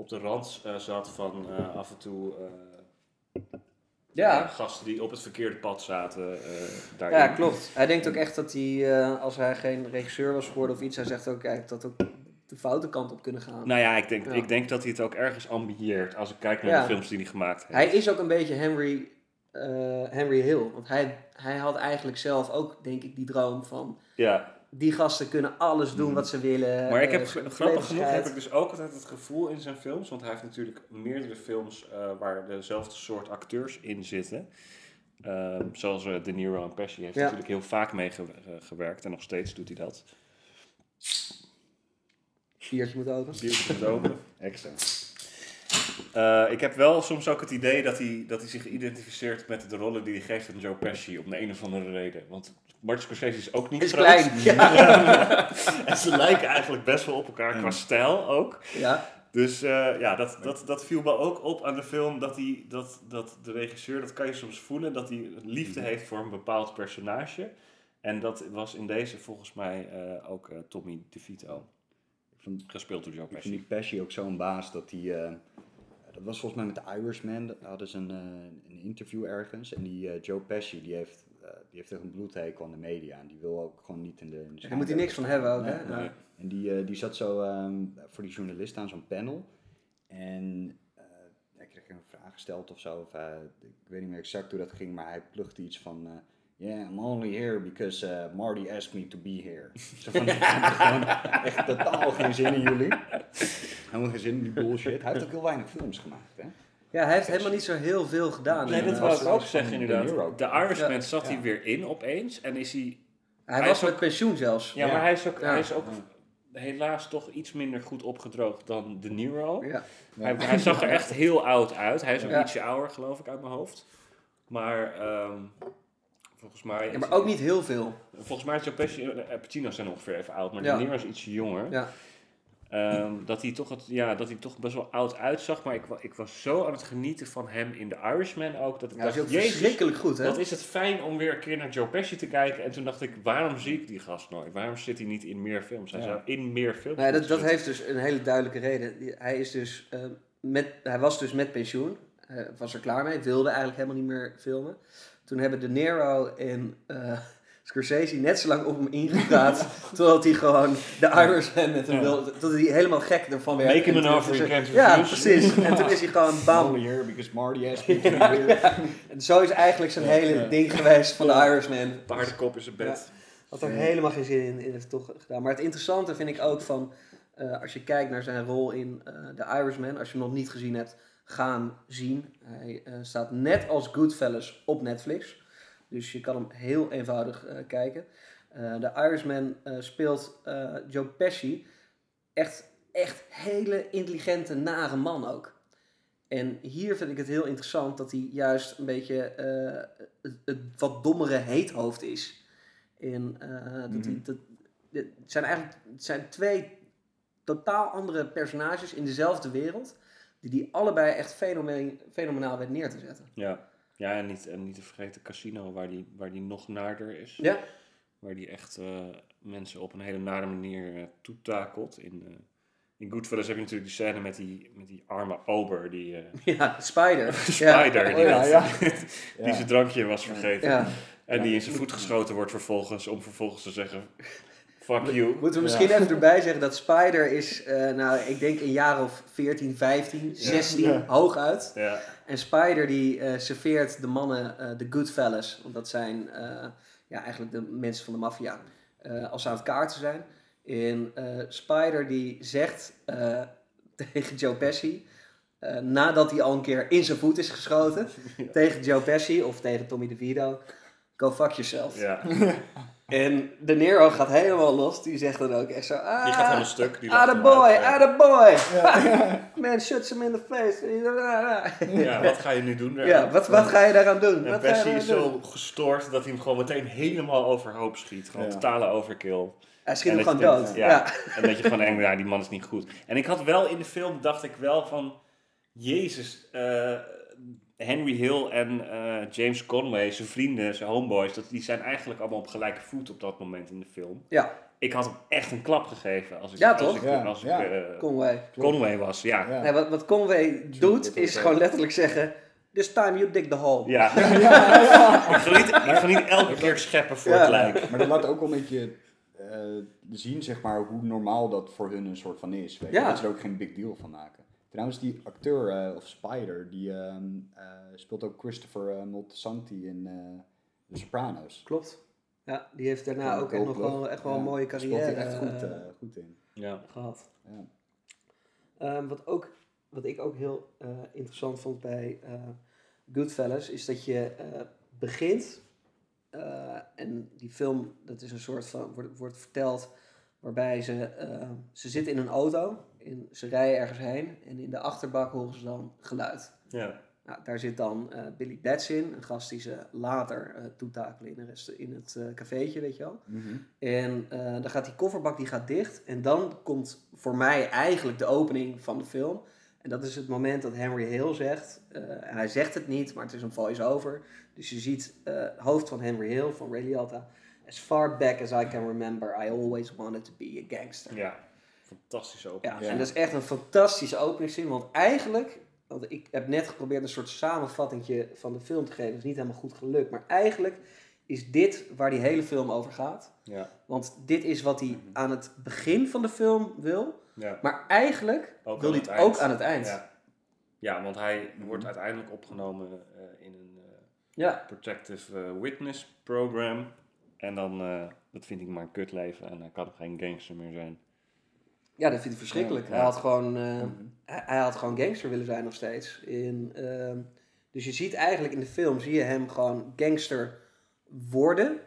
op de rand eh, zat van eh, af en toe eh, ja. gasten die op het verkeerde pad zaten. Ja, klopt. Hij denkt ook echt dat hij, als hij geen regisseur was geworden of iets, hij zegt ook eigenlijk dat ook de foute kant op kunnen gaan. Nou ja, ik denk, Ja. ik denk dat hij het ook ergens ambieert als ik kijk naar Ja. de films die hij gemaakt heeft. Hij is ook een beetje Henry, Henry Hill. Want hij, hij had eigenlijk zelf ook, denk ik, die droom van... Ja, Die gasten kunnen alles doen wat ze willen. maar ik heb ge- grappig genoeg heb ik dus ook altijd het gevoel in zijn films, want hij heeft natuurlijk meerdere films eh, waar dezelfde soort acteurs in zitten. Ehm, zoals eh, De Niro en Pesci heeft Ja. natuurlijk heel vaak meegewerkt en nog steeds doet hij dat. Biertje moet open. Biertje moet open. Extra. Ik heb wel soms ook het idee dat hij, dat hij zich identificeert met de rollen die hij geeft aan Joe Pesci. Om de een of andere reden. Want Martin Scorsese is ook niet Is groot. klein. Ja. en ze lijken eigenlijk best wel op elkaar qua stijl ook. ja. Dus eh, ja, dat, dat, dat viel me ook op aan de film. Dat, hij, dat, dat de regisseur, dat kan je soms voelen, dat hij liefde heeft voor een bepaald personage. En dat was in deze volgens mij eh, ook eh, Tommy DeVito. Ik vond, Gespeeld door Joe ik vind Pesci. die Pesci ook zo'n baas dat hij... eh, dat was volgens mij met de Irishman. Daar hadden ze een, een interview ergens. En die Joe Pesci, die heeft, die heeft echt een bloedhekel aan de media. En die wil ook gewoon niet in de... In de Daar moet hij niks van hebben ook, hè? Nee, nee. Ja. En die, eh, die zat zo ehm, voor die journalist aan zo'n panel. En eh hij kreeg een vraag gesteld of zo. Of, eh, ik weet niet meer exact hoe dat ging, maar hij plugde iets van... eh, Yeah, I'm only here because eh, Marty asked me to be here. Zo van, gewoon echt totaal geen zin in jullie. Helemaal geen zin in die bullshit. Hij heeft ook heel weinig films gemaakt, hè? Ja, hij heeft helemaal niet zo heel veel gedaan. Nee, dat wou ik was- ook was zeggen De inderdaad. Niro. De Irishman Ja. zat Ja. hij weer in opeens. En is hij... hij hij was met ook- pensioen zelfs. Ja, Ja. maar hij is ook, Ja. hij is ook helaas toch iets minder goed opgedroogd dan De Niro. Ja. Hij, hij zag er echt heel oud uit. Hij is ook Ja. ietsje ouder, geloof ik, uit mijn hoofd. Maar ehm, volgens mij... Ja, maar ook niet heel veel. Volgens mij is Pacino zijn ongeveer even oud, maar Ja. De Niro is ietsje jonger. Ja. Ehm, dat, hij toch het, ja, dat hij toch best wel oud uitzag, maar ik, ik was zo aan het genieten van hem in The Irishman ook. Dat ik Ja, dat is dacht, jezus, verschrikkelijk goed, hè? wat is het fijn om weer een keer naar Joe Pesci te kijken. En toen dacht ik, waarom zie ik die gast nooit? Waarom zit hij niet in meer films? Hij Ja. zou in meer films Nee, dat, dat heeft dus een hele duidelijke reden. Hij, is dus, eh, met, hij was dus met pensioen. Was er klaar mee. Wilde eigenlijk helemaal niet meer filmen. Toen hebben De Niro en eh, Scorsese net zo lang op hem ingepraat. totdat hij gewoon de Irishman met hem Ja. wilde. Tot hij helemaal gek ervan werd. Make him an offer he can't Ja, precies. En toen is hij gewoon bam. only here because Marty be here. En zo is eigenlijk zijn hele ding geweest van de Irishman. Paardenkop in zijn bed. Had er helemaal geen zin in, in heeft toch gedaan. Maar het interessante vind ik ook van, eh, als je kijkt naar zijn rol in eh The Irishman, als je hem nog niet gezien hebt, ga hem zien. Hij eh, staat net als Goodfellas op Netflix. Dus je kan hem heel eenvoudig eh, kijken. Eh The Irishman eh, speelt Joe Pesci. Echt, echt hele intelligente, nare man ook. En hier vind ik het heel interessant dat hij juist een beetje het, het wat dommere heethoofd is. En eh, dat dat, het zijn eigenlijk het zijn twee totaal andere personages in dezelfde wereld. Die die allebei echt fenomenaal weet neer te zetten. Ja, ja en, niet, en niet te vergeten Casino, waar die, waar die nog naarder is. Ja, Waar die echt eh, mensen op een hele nare manier eh, toetakelt. In, eh in Goodfellas heb je natuurlijk die scène met die, met die arme ober, die eh, ja Spider. spider, Ja. die, Oh, ja, ja. die zijn drankje was vergeten. Ja. En die in zijn voet geschoten wordt vervolgens, om vervolgens te zeggen, fuck you. Moeten we misschien even erbij zeggen dat Spider is, eh, nou, ik denk een jaar of 14, 15, 16, hooguit. Ja, En Spider die eh, serveert de mannen eh, de Goodfellas. Want dat zijn eh, ja, eigenlijk de mensen van de maffia. eh, als ze aan het kaarten zijn. En eh, Spider die zegt eh, tegen Joe Pesci... eh, nadat hij al een keer in zijn voet is geschoten... tegen Joe Pesci of tegen Tommy DeVito... Go fuck yourself. ja. En De Niro gaat helemaal los. Die zegt dan ook echt zo... Ah, Die gaat helemaal stuk. Die Ah, boy, ah, boy. Man, shoots him in the face. Ja, wat ga je nu doen? Ja, wat, wat ga je daaraan doen? En daaraan is doen? zo gestoord dat hij hem gewoon meteen helemaal overhoop schiet. Gewoon Ja. totale overkill. Hij schiet En hem gewoon dood. denkt, Ja. Ja. En dat je gewoon denkt, ja, die man is niet goed. En ik had wel in de film, dacht ik wel van... Jezus, eh, Henry Hill en eh, James Conway, zijn vrienden, zijn homeboys... Dat, die zijn eigenlijk allemaal op gelijke voet op dat moment in de film. Ja, Ik had hem echt een klap gegeven als ik, Ja, als ik, Ja, als ik ja. eh, Conway. Conway was. Ja, ja. Ja. Nee, wat, wat Conway doet, is gewoon letterlijk zeggen... This time you dig the hole. ik, niet, ik ga niet elke keer scheppen voor Ja. het lijk. Maar dat laat ook wel een beetje eh, zien, zeg maar, hoe normaal dat voor hun een soort van is. Weet je? Ja. Dat ze er ook geen big deal van maken. Trouwens, die acteur, eh, of Spider, die ehm, eh, speelt ook Christopher uh, Moltisanti in eh The Sopranos. Klopt. Ja, die heeft daarna ook echt nog wel, echt wel een Ja, mooie speelt carrière hij echt goed, goed in. Ja. gehad. Ja. Ehm, wat, ook, wat ik ook heel eh, interessant vond bij eh, Goodfellas, is dat je eh, begint eh, en die film, dat is een soort van, wordt, wordt verteld Waarbij ze, ze zitten in een auto, in, ze rijden ergens heen en in de achterbak horen ze dan geluid. Ja. Nou, daar zit dan eh, Billy Bats in, een gast die ze later eh toetakelen in, de rest, in het eh, cafeetje, weet je wel. Mhm. En dan gaat die kofferbak die gaat dicht. En dan komt voor mij eigenlijk de opening van de film. En dat is het moment dat Henry Hill zegt. en hij zegt het niet, maar het is een voice-over. Dus je ziet het hoofd van Henry Hill, van Ray Liotta. As far back as I can remember, I always wanted to be a gangster. ja, fantastische opening. Ja, en dat is echt een fantastische openingszin. Want eigenlijk, want ik heb net geprobeerd een soort samenvattingje van de film te geven. Dat is niet helemaal goed gelukt. Maar eigenlijk is dit waar die hele film over gaat. Ja, Want dit is wat hij aan het begin van de film wil. ja. Maar eigenlijk Ook wil hij het ook aan het eind. Ja, Ja. want hij wordt uiteindelijk opgenomen eh, in een eh, ja. Protective eh, Witness Program. En dan, dat vind ik maar een kutleven en hij kan geen gangster meer zijn. Dat vindt hij verschrikkelijk. Ja. Hij, had gewoon, eh, Mhm. hij, hij had gewoon gangster willen zijn nog steeds. In, ehm, dus je ziet eigenlijk in de film, zie je hem gewoon gangster worden.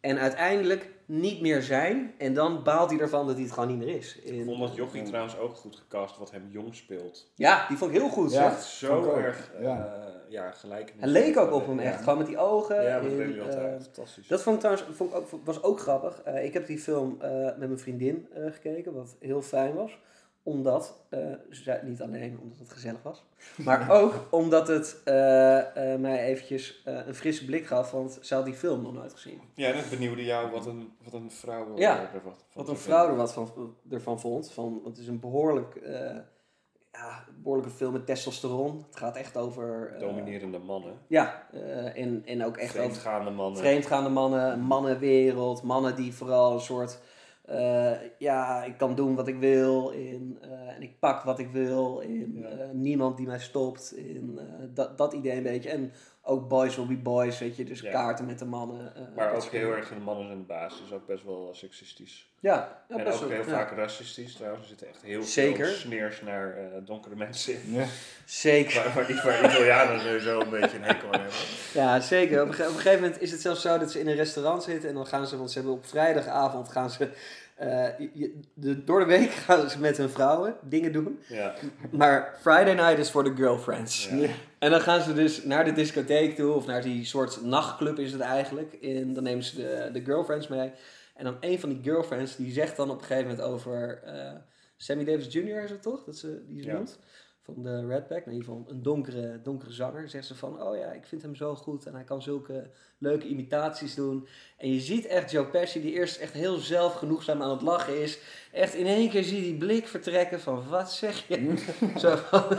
En uiteindelijk niet meer zijn. En dan baalt hij ervan dat hij het gewoon niet meer is. In, Ik vond dat Jochie trouwens ook goed gecast wat hem jong speelt. Ja, die vond ik heel goed. Ja. zo erg ja. ja. ja, gelijk. Hij leek ook op hem echt. Ja, Gewoon met die ogen. ja dat hij altijd. eh, Fantastisch. Dat vond ik trouwens vond ik ook, was ook grappig. Eh, ik heb die film eh, met mijn vriendin eh, gekeken, wat heel fijn was. Omdat, eh, niet alleen omdat het gezellig was, maar ook omdat het eh, eh, mij eventjes een frisse blik gaf, want ze had die film nog nooit gezien. Ja, dat benieuwde jou wat een, wat een vrouw Ja, er wat, Wat een vrouw er wat van, ervan vond. Van, het is een behoorlijk, eh, ja, behoorlijke film met testosteron. Het gaat echt over... Dominerende mannen. Ja, en, en ook echt over Vreemdgaande mannen. vreemdgaande mannen, mannenwereld, mannen die vooral een soort, eh, ja, ik kan doen wat ik wil in, eh, en ik pak wat ik wil in, Ja. eh, niemand die mij stopt, in dat, dat idee een beetje. En ook boys will be boys, weet je, dus Ja. kaarten met de mannen. eh, Maar ook heel erg de mannen zijn de baas. Dus ook best wel seksistisch. Ja, ja en best ook wel, heel ja. vaak racistisch trouwens. Er zitten echt heel Zeker. veel sneers naar eh, donkere mensen in. Ja. Zeker. Waar, waar, waar Italianen sowieso een beetje een hekel aan hebben. Ja, zeker. Op een, ge- op een gegeven moment is het zelfs zo dat ze in een restaurant zitten en dan gaan ze, want ze hebben op vrijdagavond gaan ze, eh, je- de, door de week gaan ze met hun vrouwen dingen doen. Ja. Maar Friday night is voor de girlfriends. Ja. En dan gaan ze dus naar de discotheek toe, of naar die soort nachtclub is het eigenlijk. En dan nemen ze de, de girlfriends mee. En dan een van die girlfriends, die zegt dan op een gegeven moment over eh, Sammy Davis Jr. is het toch? Dat ze, die ze Ja. noemt. Van de Redback, in ieder geval een donkere, donkere zanger. Zegt ze van, oh ja, ik vind hem zo goed en hij kan zulke leuke imitaties doen. En je ziet echt Joe Pesci, die eerst echt heel zelfgenoegzaam aan het lachen is. Echt in één keer zie je die blik vertrekken van, wat zeg je? zo van,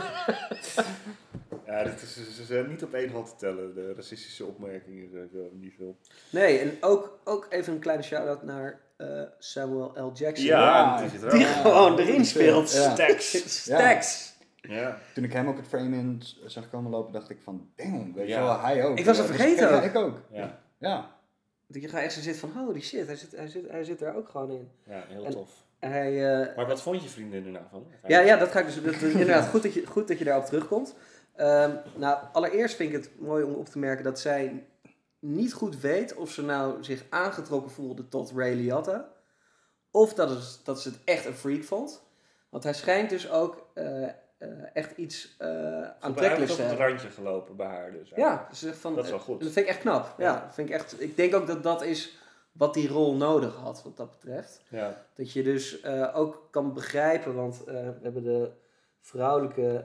Ja, dit is, ze zijn niet op één hand te tellen, de racistische opmerkingen die film. Nee, en ook, ook even een kleine shout-out naar eh, Samuel L. Jackson. Ja, die zit er Die ook. gewoon erin speelt. Ja. Stacks. Stacks. Ja. Toen ik hem ook het frame in zag komen lopen, dacht ik van, damn, weet je Ja. wel, hij ook. Ik was het Ja, vergeten ja, ook. ik ook. Ja. Ja. Dat je gaat echt zo zit van, holy shit, hij zit, hij zit, hij zit er ook gewoon in. ja, heel En- tof. Hij, eh, Maar wat vond je vriendin er nou van? ja, ja, dat ga ik dus. Dat, is inderdaad, goed dat, je, goed dat je daarop terugkomt. Ehm, nou, allereerst vind ik het mooi om op te merken dat zij niet goed weet of ze nou zich aangetrokken voelde tot Ray Liotta. Of dat, het, dat ze het echt een freak vond. Want hij schijnt dus ook eh, eh, echt iets eh Hij heeft aantrekkelijks op te het hebben. randje gelopen bij haar dus. Ja, ze zegt van, Dat is wel goed. Dat vind ik echt knap. Ja. Ja. vind ik, echt, ik denk ook dat dat is wat die rol nodig had, wat dat betreft. Ja. Dat je dus ook kan begrijpen, want we hebben de vrouwelijke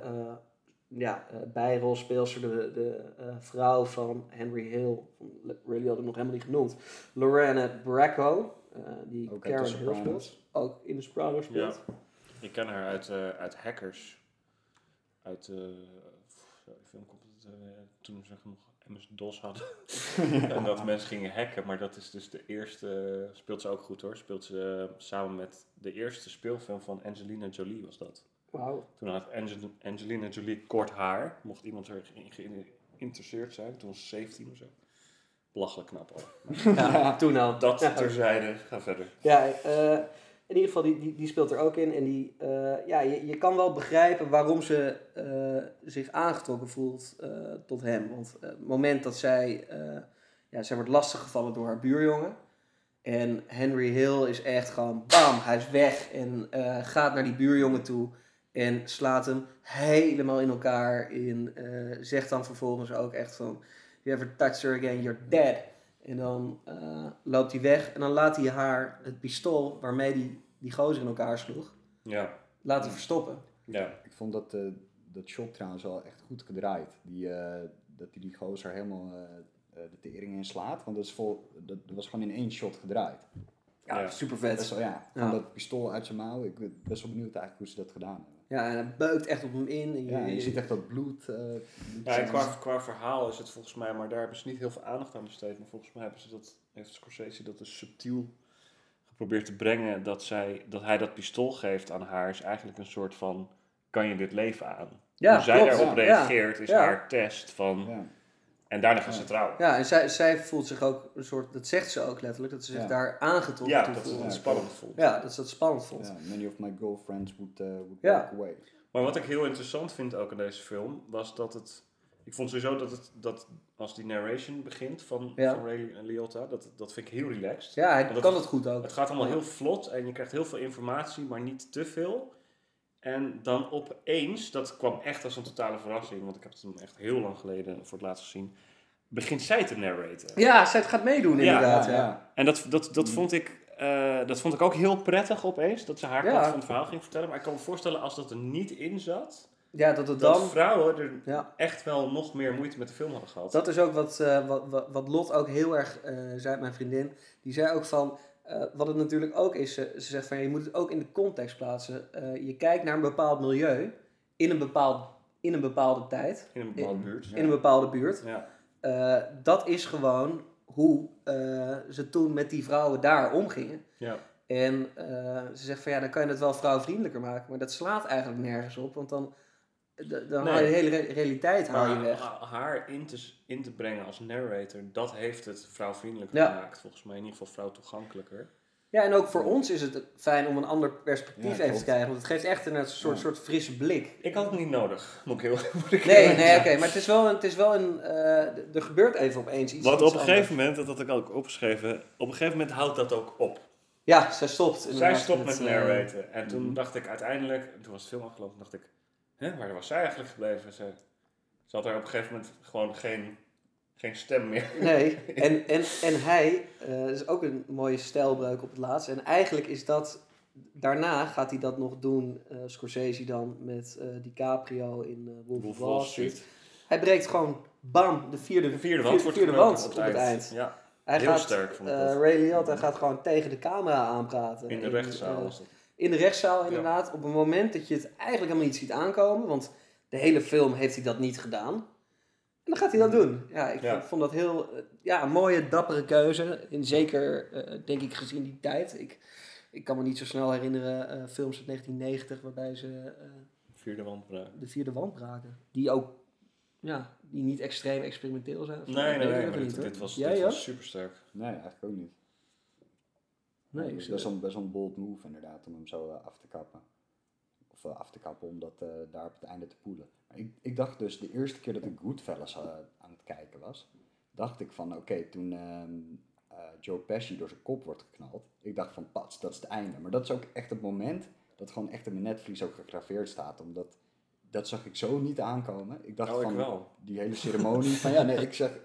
ja, eh, bijrolspeelster, de, de eh, vrouw van Henry Hill, Ray Liotta nog helemaal niet genoemd, Lorena Bracco, eh, die Ook Karen Hill speelt, ook in de Sopranos speelt. Ik ken haar uit, eh, uit Hackers. Uit eh, die film komt het, toen ze nog MS-DOS hadden. en dat mensen gingen hacken. Maar dat is dus de eerste... Speelt ze ook goed hoor. Speelt ze samen met de eerste speelfilm van Angelina Jolie was dat. Toen had Angel- Angelina Jolie kort haar. Mocht iemand er ge- geïnteresseerd zijn. Toen was ze 17 of zo. Belachelijk knap al. Ja, toen al. Dat Ja. terzijde. Ga verder. Ja, eh, in ieder geval, die, die, die speelt er ook in. En die, eh, ja, je, je kan wel begrijpen waarom ze eh, zich aangetrokken voelt eh, tot hem. Want eh, het moment dat zij, eh, ja, zij wordt lastiggevallen door haar buurjongen. En Henry Hill is echt gewoon, bam, hij is weg. En eh, gaat naar die buurjongen toe. En slaat hem helemaal in elkaar. In, eh, zegt dan vervolgens ook echt van, you ever touch her again, you're dead. En dan eh, loopt hij weg. En dan laat hij haar het pistool waarmee hij die gozer in elkaar sloeg, Ja, laat hij verstoppen. ja. Ik vond dat, eh, dat shot trouwens wel echt goed gedraaid. Die, eh, dat hij die gozer helemaal eh, eh, de tering in slaat. Want dat, is vol, dat, was gewoon in één shot gedraaid. Ja, Ja. super Best vet. wel, ja. Ja. Van dat pistool uit zijn mouw. Ik ben best wel benieuwd eigenlijk hoe ze dat gedaan hebben. Ja, en hij beukt echt op hem in. En je, Ja, je ziet echt dat bloed. eh, bloed Ja, en zijn. qua, qua verhaal is het volgens mij, maar daar hebben ze niet heel veel aandacht aan besteed. Maar volgens mij hebben ze dat, heeft Scorsese dat dus subtiel geprobeerd te brengen. Dat, zij, dat hij dat pistool geeft aan haar is eigenlijk een soort van, kan je dit leven aan? Ja, Hoe zij klopt. daarop Ja, reageert is ja. haar test van, Ja. En daarna gaan ze trouwen. Ja, en zij, zij voelt zich ook een soort, dat zegt ze ook letterlijk, dat ze zich Ja. daar aangetrokken Ja, dat ze voelt. het spannend vond. Ja, dat ze dat spannend vond. Ja, many of my girlfriends would, uh, would Ja. walk away. Maar wat ik heel interessant vind ook in deze film, was dat het... Ik vond sowieso dat, het, dat als die narration begint van, Ja. van Ray Liotta, dat, dat vind ik heel relaxed. Ja, hij kan het- het goed ook. Het gaat allemaal heel vlot en je krijgt heel veel informatie, maar niet te veel. En dan opeens, dat kwam echt als een totale verrassing, want ik heb het hem echt heel lang geleden voor het laatst gezien, begint zij te narraten. Ja, zij gaat meedoen inderdaad. ja. En dat, dat, dat, vond ik, eh, dat vond ik ook heel prettig opeens, dat ze haar Ja. kant van het verhaal ging vertellen. Maar ik kan me voorstellen als dat er niet in zat, Ja, dat het dat dan... vrouwen er Ja. echt wel nog meer moeite met de film hadden gehad. Dat is ook wat, eh, wat, wat, wat Lot ook heel erg eh, zei, mijn vriendin. Die zei ook van, eh, wat het natuurlijk ook is, ze, ze zegt van, ja, je moet het ook in de context plaatsen. Eh, je kijkt naar een bepaald milieu, in een, bepaald, in een bepaalde tijd, in een bepaalde buurt. in een bepaalde buurt. Ja. Eh, dat is gewoon hoe eh, ze toen met die vrouwen daar omgingen. Ja. En eh, ze zegt van ja, dan kan je het wel vrouwvriendelijker maken, maar dat slaat eigenlijk nergens op, want dan, dan Nee. haal je de hele re- realiteit haal je weg. ha- haar in te, in te brengen als narrator, dat heeft het vrouwvriendelijker Ja. gemaakt. Volgens mij in ieder geval vrouw toegankelijker. Ja, en ook voor ons is het fijn om een ander perspectief Ja, even te krijgen, want het geeft echt een soort, Ja. soort frisse blik. Ik had het niet nodig, moet ik heel ik Nee, eerlijk nee, oké, maar het is wel een, het is wel een eh, er gebeurt even opeens iets Want op een anders. gegeven moment, dat had ik ook opgeschreven, op een gegeven moment houdt dat ook op. Ja, zij stopt. Zij stopt met eh, narraten. En toen dacht ik uiteindelijk, toen was het film afgelopen, dacht ik, hè, waar was zij eigenlijk gebleven? Ze, ze had er op een gegeven moment gewoon geen, geen stem meer. Nee, en, en, en hij, eh, dat is ook een mooie stijlbreuk op het laatst. En eigenlijk is dat, daarna gaat hij dat nog doen, eh, Scorsese dan, met eh, DiCaprio in Wolf of Wall Street. Hij breekt gewoon, bam, de vierde, De vierde wand vierde gebroken wand op het eind. Ja, Hij heel gaat, sterk vond ik dat. Ray Liotta gaat gewoon tegen de camera aanpraten. In de rechtszaal was dat. In de rechtszaal inderdaad, op een moment dat je het eigenlijk helemaal niet ziet aankomen, want de hele film heeft hij dat niet gedaan. En dan gaat hij dat doen. Ja, ik Ja. vond dat heel, eh, ja, een mooie, dappere keuze. En zeker, eh, denk ik, gezien die tijd. Ik, ik kan me niet zo snel herinneren eh, films uit 1990 waarbij ze eh, Vierde wandbraak. de vierde wand braken. Die ook, ja, die niet extreem experimenteel zijn. Nee, Ik nee, nee, maar niet, dit, dit was, dit was super sterk. Nee, eigenlijk ook niet. Nee, dat is zie best een bold move inderdaad, om hem zo eh, af te kappen. Of eh, af te kappen om dat eh, daar op het einde te poelen. Maar ik, ik dacht dus, de eerste keer dat ik Goodfellas aan het kijken was, dacht ik van, oké, toen ehm, eh, Joe Pesci door zijn kop wordt geknald, ik dacht van, pats, dat is het einde. Maar dat is ook echt het moment dat gewoon echt in mijn netvlies ook gegraveerd staat, omdat dat zag ik zo niet aankomen. Ik dacht Oh, ik van, wel. die hele ceremonie, van ja, nee, ik zeg,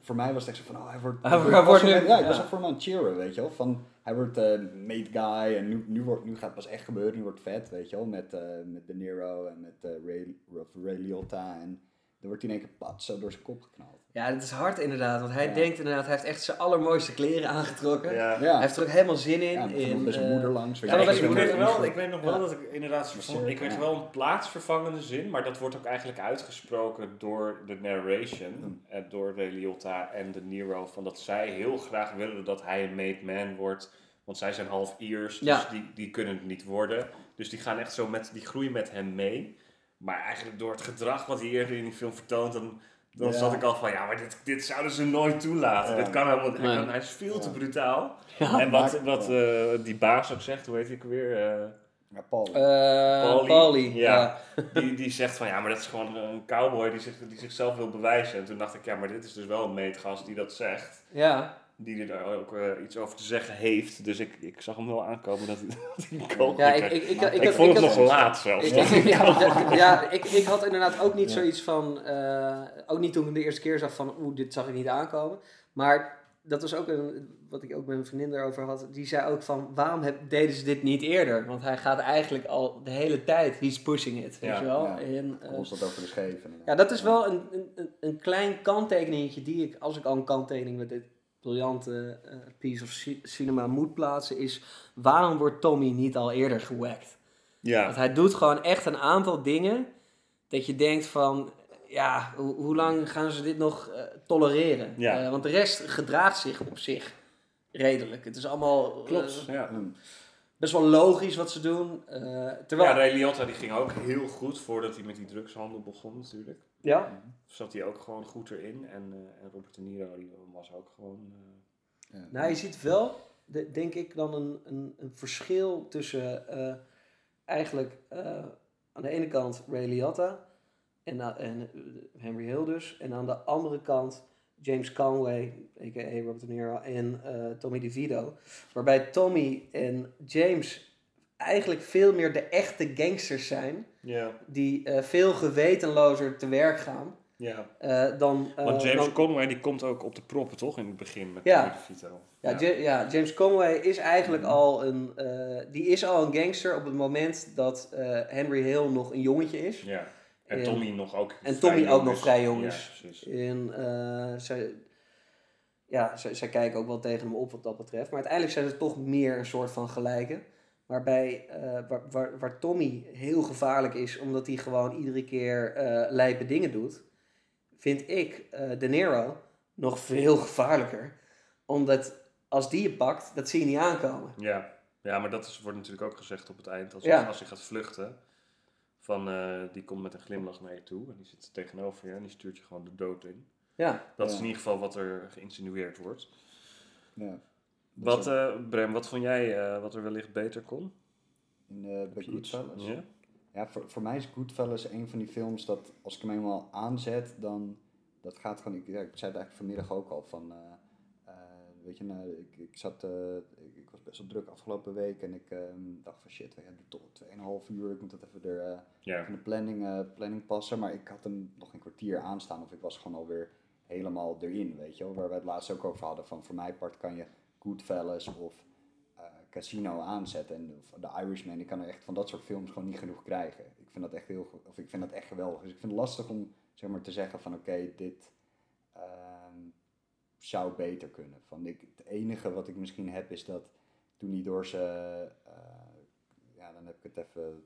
voor mij was het echt zo van, oh, hij wordt... Hij wordt- nu- Ja, ik was er voor hem aan het cheeren, weet je wel. Van, hij wordt eh made guy en nu, nu, wordt, nu gaat het pas echt gebeuren. Nu wordt het vet, weet je wel. Met, eh, met De Niro en met eh, Ray, Ray Liotta. En dan wordt hij in één keer pat zo door zijn kop geknald. Ja, dat is hard inderdaad. Want hij Ja. denkt inderdaad, hij heeft echt zijn allermooiste kleren aangetrokken. Ja. Ja, Hij heeft er ook helemaal zin in. ja en in bij zijn eh, moeder langs. weet Ja, je Ja, dat ik, weet wel, ik weet nog wel Ja. dat ik inderdaad ik weet Ja. wel een plaatsvervangende zin, maar dat wordt ook eigenlijk uitgesproken door de narration, eh, door Ray Liotta en De Niro, van dat zij heel graag willen dat hij een made man wordt, want zij zijn half Iers, dus Ja. die, die kunnen het niet worden. Dus die gaan echt zo met, die groeien met hem mee. Maar eigenlijk door het gedrag wat hij eerder in die film vertoont, dan, dan Ja. zat ik al van, ja, maar dit, dit zouden ze nooit toelaten. Ja. Dit kan helemaal, hij, Nee. kan, hij is veel te brutaal. Ja. en wat, wat eh, die baas ook zegt, hoe heet ook weer? Eh, Ja, Paul. Eh, Paulie. Paulie. Ja. Ja. die, die zegt van ja, maar dat is gewoon een cowboy die, zich, die zichzelf wil bewijzen. En toen dacht ik, ja, maar dit is dus wel een meetgast die dat zegt. Ja. Die er ook eh, iets over te zeggen heeft. Dus ik, ik zag hem wel aankomen dat hij, dat hij een kook Ja, ik, ik, ik, Ik, ik, ik- vond ik het had- nog laat zelfs. Ja, ja, ja, ik, ik had inderdaad ook niet zoiets van. eh, ook niet toen ik hem de eerste keer zag van. Oeh, dit zag ik niet aankomen. Maar dat was ook een, wat ik ook met mijn vriendin erover had. Die zei ook van. Waarom heb, deden ze dit niet eerder? Want hij gaat eigenlijk al de hele tijd. He's pushing it. Weet Ja, je wel? ja. En, eh, Constant over de scheven. ja, dat is wel een, een, een- een klein kanttekeningetje die ik, als ik al een kanttekening met dit briljante eh, piece of ci- cinema moet plaatsen, is waarom wordt Tommy niet al eerder gewackt? Want Ja, hij doet gewoon echt een aantal dingen dat je denkt van, ja, ho- hoe lang gaan ze dit nog eh, tolereren? Ja. Eh, want de rest gedraagt zich op zich redelijk. Het is allemaal klopt. Ja. Best wel logisch wat ze doen. eh, terwijl, Ja, Ray Liotta die ging ook heel goed voordat hij met die drugshandel begon natuurlijk. ja, Zat hij ook gewoon goed erin. En, eh, en Robert De Niro die was ook gewoon... eh, Nou, je ziet wel, de- denk ik, dan een, een, een verschil tussen eigenlijk aan de ene kant Ray Liotta en, en Henry Hill dus. En aan de andere kant James Conway, a.k.a. Robert De Niro, en eh, Tommy DeVito. Waarbij Tommy en James eigenlijk veel meer de echte gangsters zijn. ja, Die eh, veel gewetenlozer te werk gaan. ja. eh, dan, eh, Want James dan- Conway die komt ook op de proppen toch in het begin met Ja. Tommy DeVito. Ja, Ja. ja, James Conway is eigenlijk al een, eh, die is al een gangster op het moment dat eh, Henry Hill nog een jongetje is. Ja. En- Tommy nog ook En Tommy ook nog vrij jong is. En eh, zij, ja, zij, zij kijken ook wel tegen hem op wat dat betreft. Maar uiteindelijk zijn ze toch meer een soort van gelijken. Waarbij eh, waar, waar, waar Tommy heel gevaarlijk is, omdat hij gewoon iedere keer eh lijpe dingen doet, vind ik De Niro nog veel gevaarlijker. Omdat als die je pakt, dat zie je niet aankomen. Ja. ja, maar dat is, wordt natuurlijk ook gezegd op het eind. Als, Ja. als je gaat vluchten, van, eh, die komt met een glimlach naar je toe. En die zit tegenover je en die stuurt je gewoon de dood in. Ja, Dat is in ieder geval wat er geïnsinueerd wordt. Ja. Wat, eh Brem, wat vond jij eh, wat er wellicht beter kon? In, bij Goodfellas. Ja? Ja, voor, voor mij is Goodfellas een van die films dat als ik hem eenmaal aanzet, dan dat gaat gewoon. Ik, ja, ik zei het eigenlijk vanmiddag ook al van. Weet je, nou, ik, ik zat. eh, ik, ik was best wel druk afgelopen week en ik ehm, dacht van shit, we hebben toch 2,5 uur. Ik moet dat even er in de planning, eh, planning passen. Maar ik had hem nog een kwartier aanstaan of ik was gewoon alweer helemaal erin, weet je wel. Waar we het laatst ook over hadden van voor mij part kan je Goodfellas of eh, Casino aanzetten. En of The Irishman, ik kan er echt van dat soort films gewoon niet genoeg krijgen. Ik vind dat echt heel, of ik vind dat echt geweldig. Dus ik vind het lastig om zeg maar te zeggen van oké, dit zou beter kunnen. Van ik, het enige wat ik misschien heb is dat toen hij door zijn, eh, ja dan heb ik het even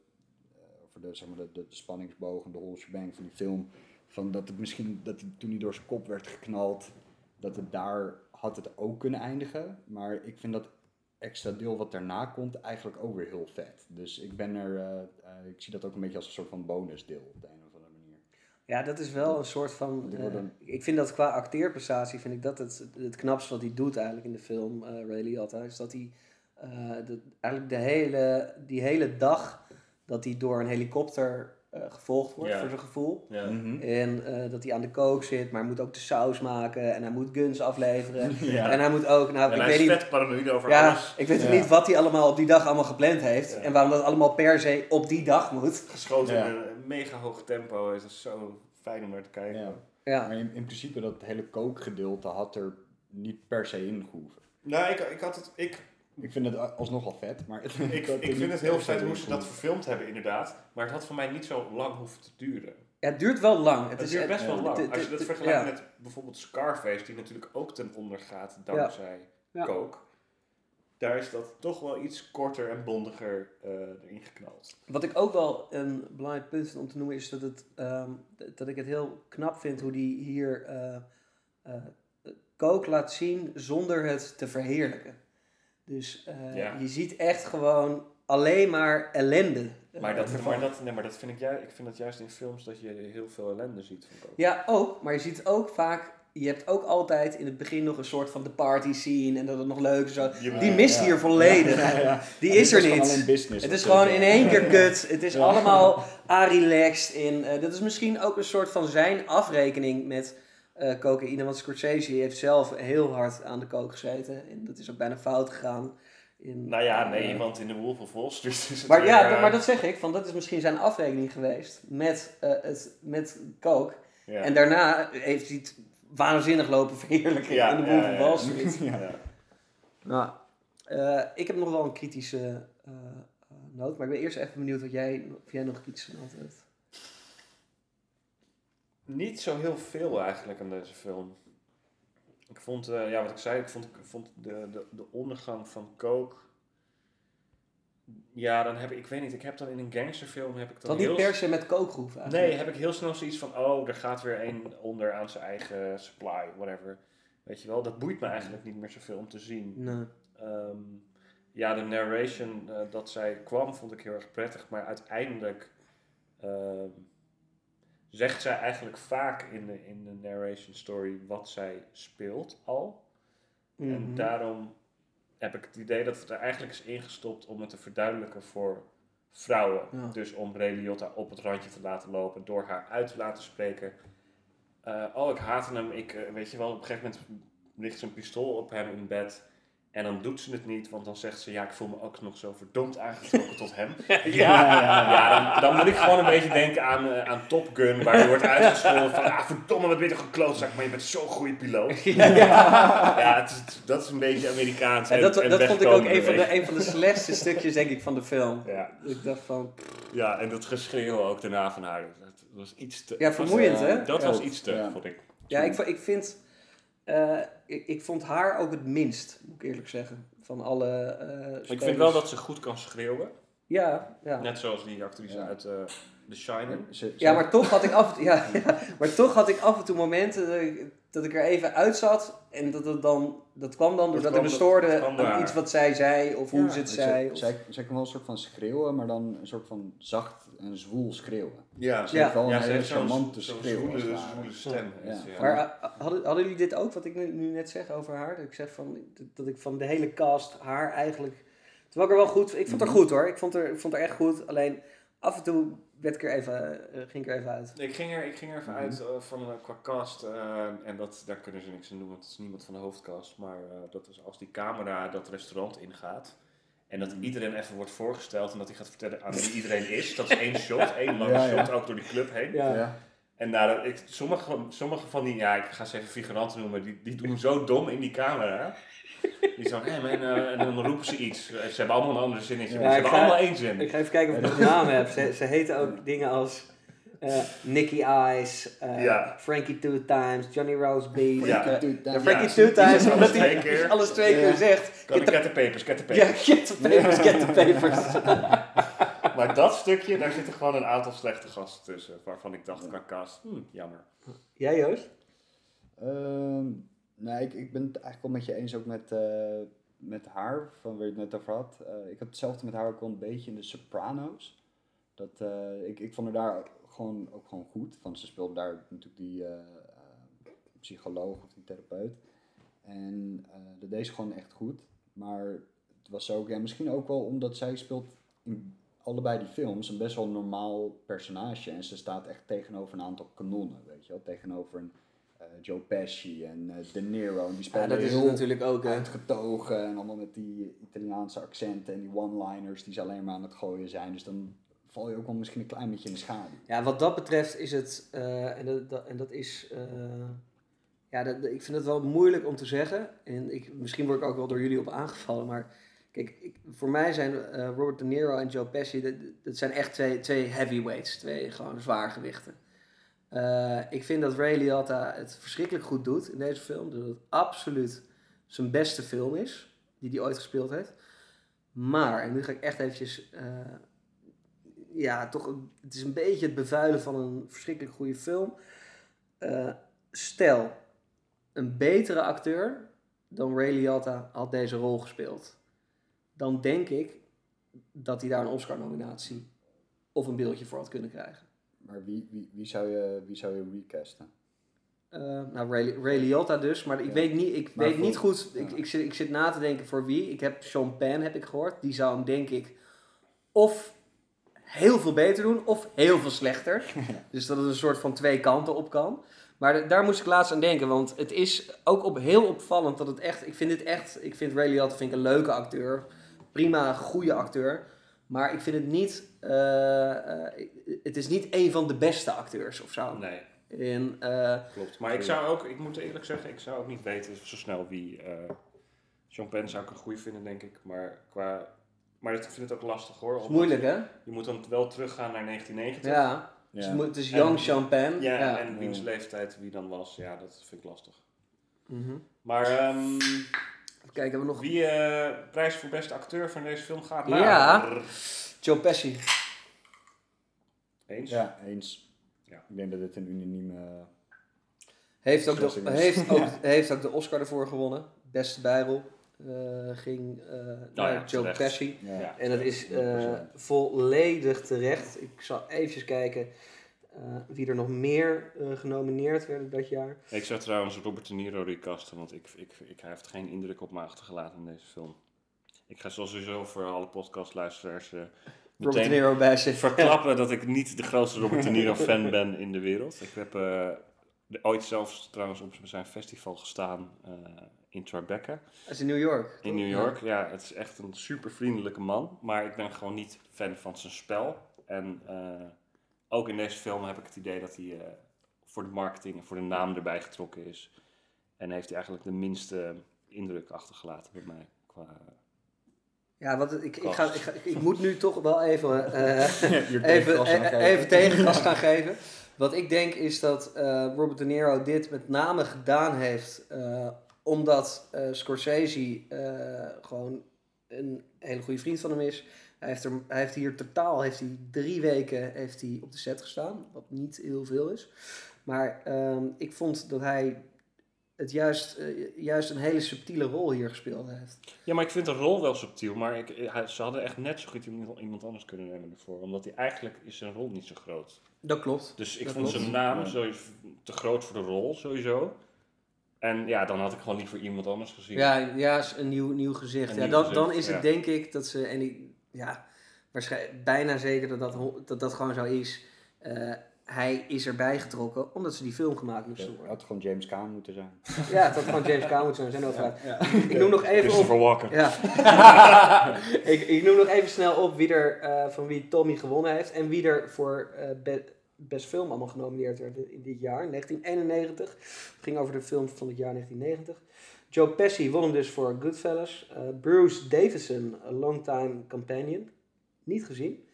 eh, over de, zeg maar, de, de, spanningsboog en de shebang van die film. Van dat het misschien, dat toen hij door zijn kop werd geknald, dat het daar had het ook kunnen eindigen. Maar ik vind dat extra deel wat daarna komt eigenlijk ook weer heel vet. Dus ik ben er, eh, ik zie dat ook een beetje als een soort van bonusdeel op de een of andere manier. Ja, dat is wel een soort van. Ik eh, ik vind dat qua acteerprestatie vind ik dat het, het knapste wat hij doet eigenlijk in de film eh Ray Liotta. Is dat hij eh, de, eigenlijk de hele, die hele dag dat hij door een helikopter eh, gevolgd wordt voor zijn gevoel. Ja. En eh, dat hij aan de kook zit, maar hij moet ook de saus maken en hij moet guns afleveren. Ja. En hij moet ook, nou, En ik hij weet is niet, paranoïde over ja, alles. ik weet niet wat hij allemaal op die dag allemaal gepland heeft. Ja. En waarom dat allemaal per se op die dag moet. Geschoten mega hoog tempo. Het is zo fijn om naar te kijken. Ja. Ja, Maar in, in principe dat hele kookgedeelte had er niet per se in gehoeven. Nou, ik, ik had het... Ik, Ik vind het alsnog wel vet, maar... het- ik, ik vind het heel vet in hoe ze dat verfilmd hebben, inderdaad. Maar het had voor mij niet zo lang hoeven te duren. Ja, het duurt wel lang. Het, is duurt best wel het- lang. het- Als je dat het- vergelijkt ja. met bijvoorbeeld Scarface, die natuurlijk ook ten onder gaat dankzij Ja. kook. Daar is dat toch wel iets korter en bondiger eh, erin geknald. Wat ik ook wel een belangrijk punt vind om te noemen is dat, het, ehm, dat ik het heel knap vind hoe die hier eh eh, kook laat zien zonder het te verheerlijken. Dus eh, Ja. je ziet echt gewoon alleen maar ellende. eh, Maar dat, maar dat, nee, maar dat vind ik, ju- ik vind dat juist in films dat je heel veel ellende ziet van kook. Ja, ook. Maar je ziet ook vaak... Je hebt ook altijd in het begin nog een soort van de party scene en dat het nog leuk is. Zo. Die mist Ja. hier volledig. Ja, ja. Die is er niet. business. Het is gewoon in één keer kut. Het is Ja. allemaal a-relaxed. In, eh, dit is misschien ook een soort van zijn afrekening met eh, cocaïne. Want Scorsese heeft zelf heel hard aan de coke gezeten. En dat is ook bijna fout gegaan. In, Nou ja, nee, eh, want in de Wolf of Wall Street is het maar weer, ja, maar dat zeg ik. Van, dat is misschien zijn afrekening geweest met, eh, het, met coke. ja. En daarna heeft hij het waanzinnig lopen verheerlijken Ja, in de of ja. Wall Street. Nou, eh, ik heb nog wel een kritische eh, eh, noot, maar ik ben eerst even benieuwd wat jij, of jij nog kritische noot hebt. Niet zo heel veel eigenlijk aan deze film. Ik vond, eh, ja, wat ik zei, ik vond, ik vond de, de, de ondergang van Coke. Ja, dan heb ik, ik weet niet, ik heb dan in een gangsterfilm heb ik dan had niet per se met kookgroef eigenlijk. Nee, heb ik heel snel zoiets van, oh, er gaat weer een onder aan zijn eigen supply, whatever. Weet je wel, dat boeit me eigenlijk niet meer zoveel om te zien. Nee. Ehm, ja, de narration eh, dat zij kwam vond ik heel erg prettig, maar uiteindelijk ehm, zegt zij eigenlijk vaak in de, in de narration story wat zij speelt al. En Mhm. daarom heb ik het idee dat het er eigenlijk is ingestopt om het te verduidelijken voor vrouwen. Ja. Dus om Ray Liotta op het randje te laten lopen, door haar uit te laten spreken. Oh, ik haatte hem. Ik, eh, weet je wel, op een gegeven moment ligt ze een pistool op hem in bed. En dan doet ze het niet, want dan zegt ze: Ja, ik voel me ook nog zo verdomd aangetrokken tot hem. ja, dan, dan moet ik gewoon een beetje denken aan, eh, aan Top Gun, waar je wordt uitgescholden van: Ah, verdomme, wat ben je toch een klootzak, maar je bent zo'n goede piloot. Ja, het is- dat is een beetje Amerikaans. En En, dat, en dat vond ik ook een van, de, een van de slechtste stukjes, denk ik, van de film. Ja. Ik dacht van, ja, en dat geschreeuw ook daarna van haar. Dat was iets te. Ja, vermoeiend, was, eh, hè? Dat Ja. was iets te, Ja. vond ik. ja, ik, ik vind, eh, ik, ik vond haar ook het minst, moet ik eerlijk zeggen, van alle eh Ik vind wel dat ze goed kan schreeuwen. Ja, ja. Net zoals die actrice Ja. uit eh The Shining. Ja, maar toch had ik af en toe, ja, ja, maar toch had ik af en toe momenten dat ik, er even uit zat. En dat, het dan, dat kwam dan doordat kwam- ik me stoorde aan iets wat zij zei of hoe Ja, ze het ze- zei. of- Zij, zij kan wel een soort van schreeuwen, maar dan een soort van zacht en zwoel schreeuwen. Ja, Ze heeft wel ja, een ze hele charmante schreeuw. zwoele, zwoele stem. Ja. ja. Maar eh, hadden, hadden jullie dit ook, wat ik nu, nu net zeg over haar? Dat ik zeg van, dat, dat ik van de hele cast haar eigenlijk... Terwijl ik er wel goed... Ik vond haar goed hoor. Ik vond haar, ik vond haar echt goed. Alleen af en toe werd ik er even, eh, ging ik er even uit. Ik ging er, ik ging er even uit eh, van eh, qua cast. eh, en dat, daar kunnen ze niks aan doen, want het is niemand van de hoofdcast. Maar eh, dat is als die camera dat restaurant ingaat. En dat iedereen even wordt voorgesteld en dat hij gaat vertellen aan wie iedereen is. Dat is één shot, één lange Ja, ja. shot, ook door die club heen. Ja. Ja. En nou, ik, sommige, sommige van die, ja, ik ga ze even figuranten noemen, die, die doen zo dom in die camera. Die zo, hé en dan roepen ze iets. Ze hebben allemaal een andere. Ja, maar ze hebben ga- allemaal één zin. Ik ga even kijken of ik nog namen heb. Ze, ze heten ook dingen als eh Nicky Eyes, eh, Ja. Frankie Two Times, Johnny Rose Beef. Ja. eh, Two ja, Times. Frankie Ja, Two Times, omdat alles hij twee keer. alles twee keer Ja. zegt. Get the, get the papers, get the ja, papers. get the papers, get the papers. Maar dat stukje, daar zitten gewoon een aantal slechte gasten tussen. Waarvan ik dacht, cast, hm, jammer. Jij Joost? Ehm, nee, ik, ik ben het eigenlijk wel met je eens ook met, eh, met haar, van waar je het net over had. Eh, ik heb hetzelfde met haar ook wel een beetje in de Sopranos. Dat, eh, ik, ik vond haar daar gewoon, ook gewoon goed. Want ze speelde daar natuurlijk die psycholoog of die therapeut. En dat deed ze gewoon echt goed. Maar het was ook, ja, misschien ook wel omdat zij speelt in allebei die films een best wel normaal personage. En ze staat echt tegenover een aantal kanonnen, weet je wel. Tegenover een Joe Pesci en eh, De Niro. En die Ja, spelen dat is heel natuurlijk ook. Uitgetogen en allemaal met die Italiaanse accenten en die one-liners die ze alleen maar aan het gooien zijn. Dus dan val je ook wel misschien een klein beetje in de schaduw. Ja, wat dat betreft is het, eh, en, dat, dat- en dat is, eh, ja, dat, ik vind het wel moeilijk om te zeggen. En ik, misschien word ik ook wel door jullie op aangevallen, maar kijk, ik, voor mij zijn eh, Robert De Niro en Joe Pesci, dat, dat zijn echt twee, twee heavyweights, twee gewoon zwaargewichten. Eh ik vind dat Ray Liotta het verschrikkelijk goed doet in deze film, dat het absoluut zijn beste film is, die hij ooit gespeeld heeft. Maar, en nu ga ik echt eventjes eh, ja, toch, het is een beetje het bevuilen van een verschrikkelijk goede film. Eh, stel, een betere acteur dan Ray Liotta had deze rol gespeeld. Dan denk ik dat hij daar een Oscar-nominatie of een beeldje voor had kunnen krijgen. Maar wie, wie, wie, zou, je, wie zou je recasten? Eh, nou, Ray, Ray Liotta dus, maar ik Ja. weet niet, ik Maar weet voor- niet goed. Ik, ja. ik, zit, ik zit na te denken voor wie. Ik heb Sean Penn heb ik gehoord. Die zou hem denk ik of heel veel beter doen of heel veel slechter. dus dat het een soort van twee kanten op kan. Maar daar moest ik laatst aan denken, want het is ook op, heel opvallend dat het echt... Ik vind dit echt... Ik vind Ray Liotta vind ik een leuke acteur. Prima, goede acteur. Maar ik vind het niet... eh, eh, het is niet een van de beste acteurs of zo. Nee, En, eh, klopt. Maar ik zou ook, ik moet eerlijk zeggen, ik zou ook niet weten zo snel wie... eh Penn zou ik een goede vinden, denk ik. Maar qua... Maar ik vind het ook lastig hoor. het is moeilijk, hè? Je moet dan wel teruggaan naar 1990. Ja. Dus Ja. het is En- young Champagne. Ja, ja. en wiens leeftijd wie dan was, ja, dat vind ik lastig. Mhm. Maar ehm, Kijk, hebben we nog... wie eh prijs voor beste acteur van deze film gaat naar... Ja. Joe Pesci. Eens? Ja, eens. Ja. Ik denk dat dit een unanieme... Heeft ook, de, heeft, ook, Ja. heeft ook de Oscar ervoor gewonnen. Beste bijrol eh, ging eh, naar ja, Joe terecht. Pesci. Ja. Ja. En dat is eh, 100%. volledig terecht. Ik zal eventjes kijken eh, wie er nog meer eh, genomineerd werden dat jaar. Ik zou trouwens Robert De Niro recasten, want ik, ik, ik, hij heeft geen indruk op me achtergelaten in deze film. Ik ga sowieso voor alle podcastluisteraars eh Robert De meteen Niro bij zich. verklappen dat ik niet de grootste Robert De Niro fan ben in de wereld. Ik heb eh, de- ooit zelfs trouwens op zijn festival gestaan eh, in Tribeca Dat is in New York. in New York. Ja, het is echt een super vriendelijke man, maar ik ben gewoon niet fan van zijn spel. En eh, ook in deze film heb ik het idee dat hij eh, voor de marketing en voor de naam erbij getrokken is. En heeft hij eigenlijk de minste indruk achtergelaten bij mij. Qua, Ja, wat, ik, ik, ga, ik, ga- ik, moet nu toch wel even, Hier even, even tegengas gaan geven. Wat ik denk is dat eh, Robert De Niro dit met name gedaan heeft omdat Scorsese gewoon een hele goede vriend van hem is. Hij heeft, er, hij heeft hier totaal heeft hij drie weken heeft hij op de set gestaan, wat niet heel veel is. Maar ehm, ik vond dat hij het juist, eh, juist een hele subtiele rol hier gespeeld heeft. Ja, maar ik vind de rol wel subtiel. Maar ik, hij, ze hadden echt net zo goed iemand anders kunnen nemen ervoor. Omdat hij eigenlijk is zijn rol niet zo groot. Dat klopt. Dus ik Dat vond klopt. zijn naam Ja. sowieso te groot voor de rol, sowieso. En ja, dan had ik gewoon liever iemand anders gezien. Ja, ja, een nieuw, nieuw gezicht. Een ja, nieuw dan, gezicht, dan is het ja. denk ik dat ze, en ik, ja, waarschijnlijk bijna zeker dat dat, dat, dat gewoon zo is. Eh, hij is erbij getrokken omdat ze die film gemaakt moesten Het worden. had gewoon James Caan moeten zijn. Ja, het had gewoon James Caan moeten zijn, zijn overheid. Ik noem nog even op, Christopher Walken. ja. ik, ik noem nog even snel op wie er, eh, van wie Tommy gewonnen heeft en wie er voor eh, be- best film allemaal genomineerd werd in dit jaar. 1991. Het ging over de film van het jaar 1990. Joe Pesci won hem dus voor Goodfellas. Eh, Bruce Davison, A Long Time Companion. Niet gezien.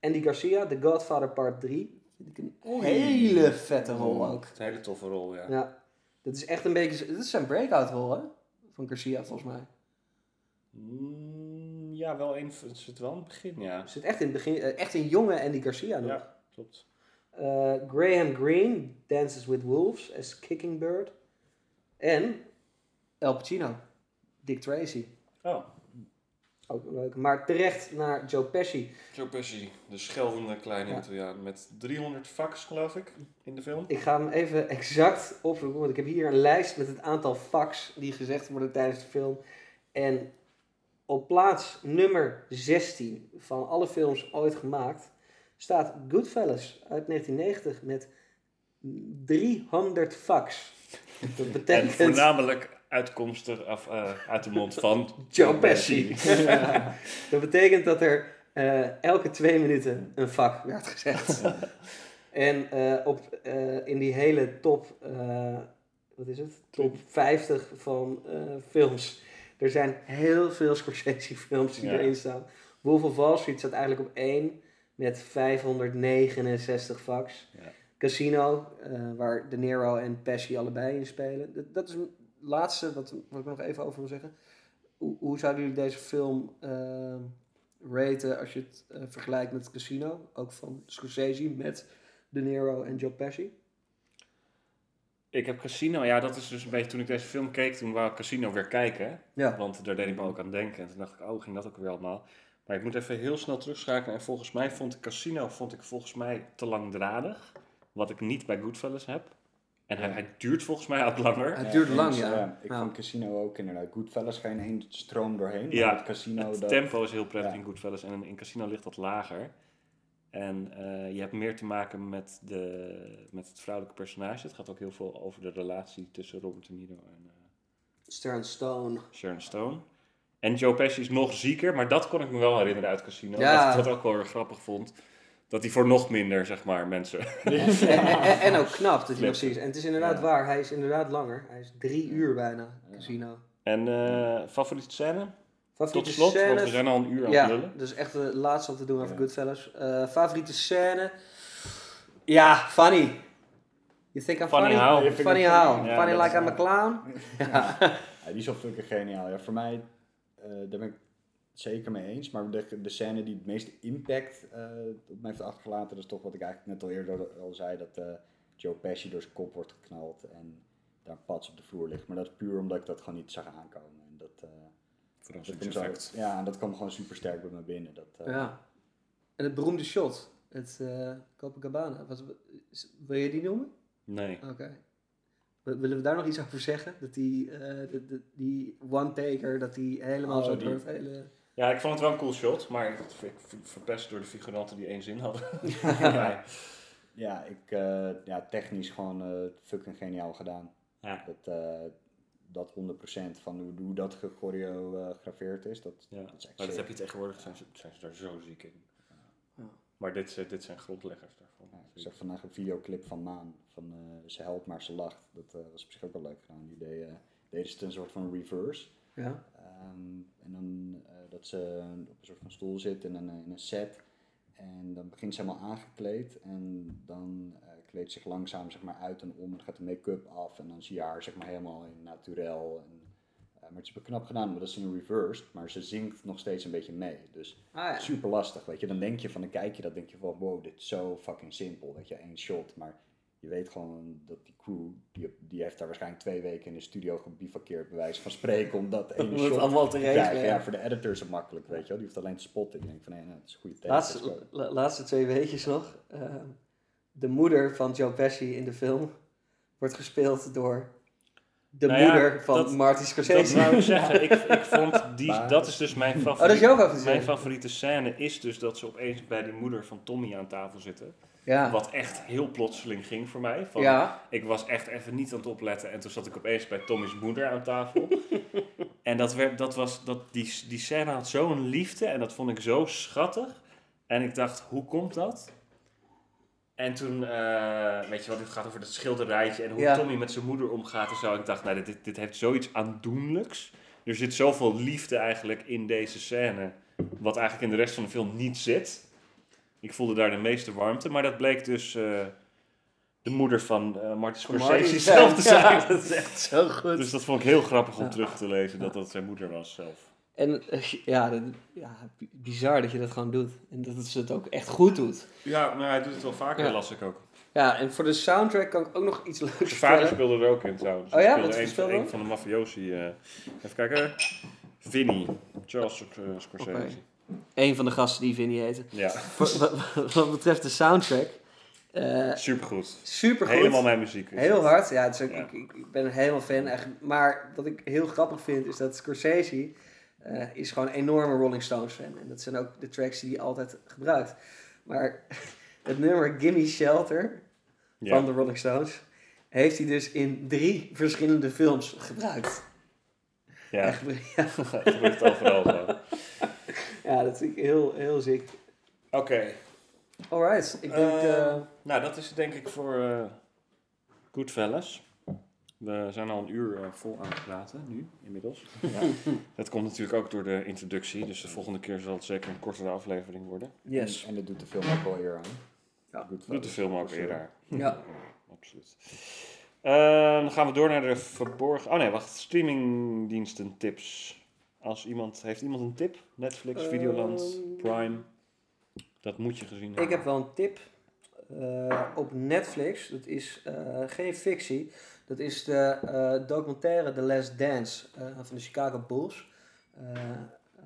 Andy Garcia, The Godfather Part 3. Vind ik een hele vette rol ook. Het is een hele toffe rol, ja. Ja. Dat is echt een beetje... Dit is zijn breakout rol, hè? Van Garcia, volgens mij. Mm, ja, wel een, het zit wel in het begin, ja. Zit echt in het begin... eh, echt een jonge Andy Garcia nog. Ja, klopt. Eh, Graham Greene, Dances with Wolves, as Kicking Bird. En El Pacino, Dick Tracy. Oh, Ook leuk. Maar terecht naar Joe Pesci. Joe Pesci, de scheldende kleine Ja. Italiaan met 300 fax, geloof ik, in de film. Ik ga hem even exact opzoeken, want ik heb hier een lijst met het aantal fax die gezegd worden tijdens de film. En op plaats nummer 16 van alle films ooit gemaakt staat Goodfellas uit 1990 met 300 fax. Dat En betekent voornamelijk uitkomstig af, eh, uit de mond van Joe Pesci. Ja. Dat betekent dat er eh, elke twee minuten een vak werd gezegd. en eh, op, in die hele top, wat is het? Top 50 van films. Er zijn heel veel Scorsese films die Ja. erin staan. Wolf of Wall Street staat eigenlijk op één met 569 vaks. Ja. Casino, waar De Niro en Pesci allebei in spelen. Dat, dat is laatste wat, wat ik nog even over wil zeggen. Hoe, hoe zouden jullie deze film eh, raten als je het eh, vergelijkt met Casino? Ook van Scorsese met De Niro en Joe Pesci? Ik heb Casino, ja, dat is dus een beetje toen ik deze film keek, toen wou ik Casino weer kijken. Ja. Want daar deed ik me ook aan denken. En toen dacht ik, oh, ging dat ook weer allemaal. Maar ik moet even heel snel terugschakelen. En volgens mij vond ik Casino vond ik volgens mij te langdradig. Wat ik niet bij Goodfellas heb. En hij, hij duurt volgens mij ook langer. Het duurde lang, ja. Ik Ja. vond Casino ook inderdaad. Goodfellas geen één stroom doorheen. Ja, het Casino... Het dat, tempo is heel prettig Ja. in Goodfellas. En in Casino ligt dat lager. En eh, je hebt meer te maken met, de, met het vrouwelijke personage. Het gaat ook heel veel over de relatie tussen Robert De Niro en eh, Stern Stone. Sharon Stone. En Joe Pesci is nog zieker, maar dat kon ik me wel herinneren uit Casino. Ja. Dat ik dat ook wel weer grappig vond. Dat hij voor nog minder, zeg maar, mensen... en, en, en ook knap dat hij nog is. En het is inderdaad Ja. waar, hij is inderdaad langer. Hij is drie uur bijna, casino. En eh favoriete scène? Favoriete Tot slot, want we zijn al een uur aan Ja, het lullen. dus echt de laatste wat we doen over Ja. Goodfellas. Eh, favoriete scène? Ja, funny. You think I'm Funny funny? how? Funny how? like I'm a clown? ja. Ja, die is wel fucking geniaal. Ja, voor mij, eh, daar ben ik zeker mee eens. Maar de, de scène die het meeste impact eh, op mij heeft achtergelaten, dat is toch wat ik eigenlijk net al eerder al zei, dat eh, Joe Pesci door zijn kop wordt geknald en daar een pats op de vloer ligt. Maar dat is puur omdat ik dat gewoon niet zag aankomen. En dat, eh, dat zo, ja, en dat kwam gewoon super sterk bij me binnen. Dat, eh, ja. En het beroemde shot, het eh Copacabana. Wat, is- wil je die noemen? Nee. Oké. Willen we daar nog iets over zeggen? Dat die, eh, de, de- die one-taker, dat die helemaal Oh, zo die- door het hele... Ja, ik vond het wel een cool shot, maar ik, ik verpest door de figuranten die één zin hadden. ja. Ja, ik, eh, ja, technisch gewoon eh, fucking geniaal gedaan. Ja. Dat, eh, dat 100% van hoe, hoe dat gechoreografeerd is, dat, Ja. dat is echt Maar dat heb je tegenwoordig, zijn ze, zijn ze daar zo ziek in. Ja. Maar dit, zijn- dit zijn grondleggers daarvan. Ja, ik zag vandaag een videoclip van Maan, van eh, ze helpt maar ze lacht. Dat eh, was op zich ook wel leuk gedaan. Die deed, deden ze het een soort van reverse. Ja. Ehm, en dan dat ze op een soort van stoel zit in een, in een set. En dan begint ze helemaal aangekleed. En dan eh kleedt ze zich langzaam zeg maar, uit en om. En dan gaat de make-up af. En dan zie je haar zeg maar, helemaal in naturel. En, eh, maar het is wel knap gedaan, maar dat is in reversed. Maar ze zingt nog steeds een beetje mee. Dus Ah ja. super lastig, weet je. Dan denk je van, dan kijk je dat, denk je van, wow, dit is zo fucking simpel, weet je, één shot. Maar je weet gewoon dat die crew, die, die heeft daar waarschijnlijk twee weken in de studio gebivakkeerd, bij wijze van spreken, om dat ene het shot allemaal te krijgen. ja. Ja, voor de editor is het makkelijk, weet je wel. Die hoeft alleen te spotten. Die denkt van, nee, nou, dat is een goede take. Laatste, la- laatste twee weetjes nog. Ehm, de moeder van Joe Pesci in de film wordt gespeeld door de Nou ja, moeder van dat- Marty Dat Scorsese. wou ik zeggen. Ik, ik vond die, Maar- dat is dus mijn favoriete. Oh, dat is jouw favoriete Mijn favoriete scène is dus dat ze opeens bij die moeder van Tommy aan tafel zitten. ja. Wat echt heel plotseling ging voor mij. Van, ja. Ik was echt even niet aan het opletten en toen zat ik opeens bij Tommy's moeder aan tafel. en dat werd, dat was, dat, die, die scène had zo'n liefde en dat vond ik zo schattig. En ik dacht, hoe komt dat? En toen, eh, weet je wat, dit gaat over dat schilderijtje en hoe Ja. Tommy met zijn moeder omgaat en zo. Ik dacht, nou, dit, dit heeft zoiets aandoenlijks. Er zit zoveel liefde eigenlijk in deze scène, wat eigenlijk in de rest van de film niet zit. Ik voelde daar de meeste warmte, maar dat bleek dus eh, de moeder van eh Martin Scorsese zelf te zijn. Ja, dat is echt zo goed. Dus dat vond ik heel grappig om terug te lezen, dat dat zijn moeder was zelf. En eh, ja, dat- ja, bi- bizar dat je dat gewoon doet. En dat ze het ook echt goed doet. Ja, maar hij doet het wel vaker, Ja. las ik ook. Ja, en voor de soundtrack kan ik ook nog iets leuks Zijn vader speelde er ook in trouwens. Oh ja? Wat speelde speelde een, er? een van de mafiosi. eh even kijken. Vinny. Charles eh, Scorsese. Oké. Eén van de gasten die Vinnie heette. Ja, Wat, wat, wat betreft de soundtrack. eh supergoed. super goed. Helemaal mijn muziek. is Heel het. hard, ja. Ook, ik, ik ben helemaal fan. Echt. Maar wat ik heel grappig vind, is dat Scorsese eh, is gewoon een enorme Rolling Stones fan. En dat zijn ook de tracks die hij altijd gebruikt. Maar het nummer Gimme Shelter Ja. van de Rolling Stones heeft hij dus in drie verschillende films gebruikt. Ja, Echt, ja, het gebeurt overal zo. ja, dat vind ik heel, heel ziek. Oké. Alright, ik denk... Eh, eh, nou, dat is denk ik voor eh Goodfellas. We zijn al een uur eh, vol aan het praten, nu, inmiddels. Ja. Dat komt natuurlijk ook door de introductie, dus de volgende keer zal het zeker een kortere aflevering worden. yes. En, en dat doet de film ook wel eer aan. Ja. Goodfellas, Doet de film ook sure. eerder. Ja. Absoluut. Eh, dan gaan we door naar de verborgen... Oh nee, wacht. Streamingdiensten tips. Als iemand... Heeft iemand een tip? Netflix, Videoland, Ehm, Prime? Dat moet je gezien hebben. Ik heb wel een tip. eh, op Netflix, dat is eh, geen fictie. Dat is de eh, documentaire The Last Dance eh, van de Chicago Bulls. Eh,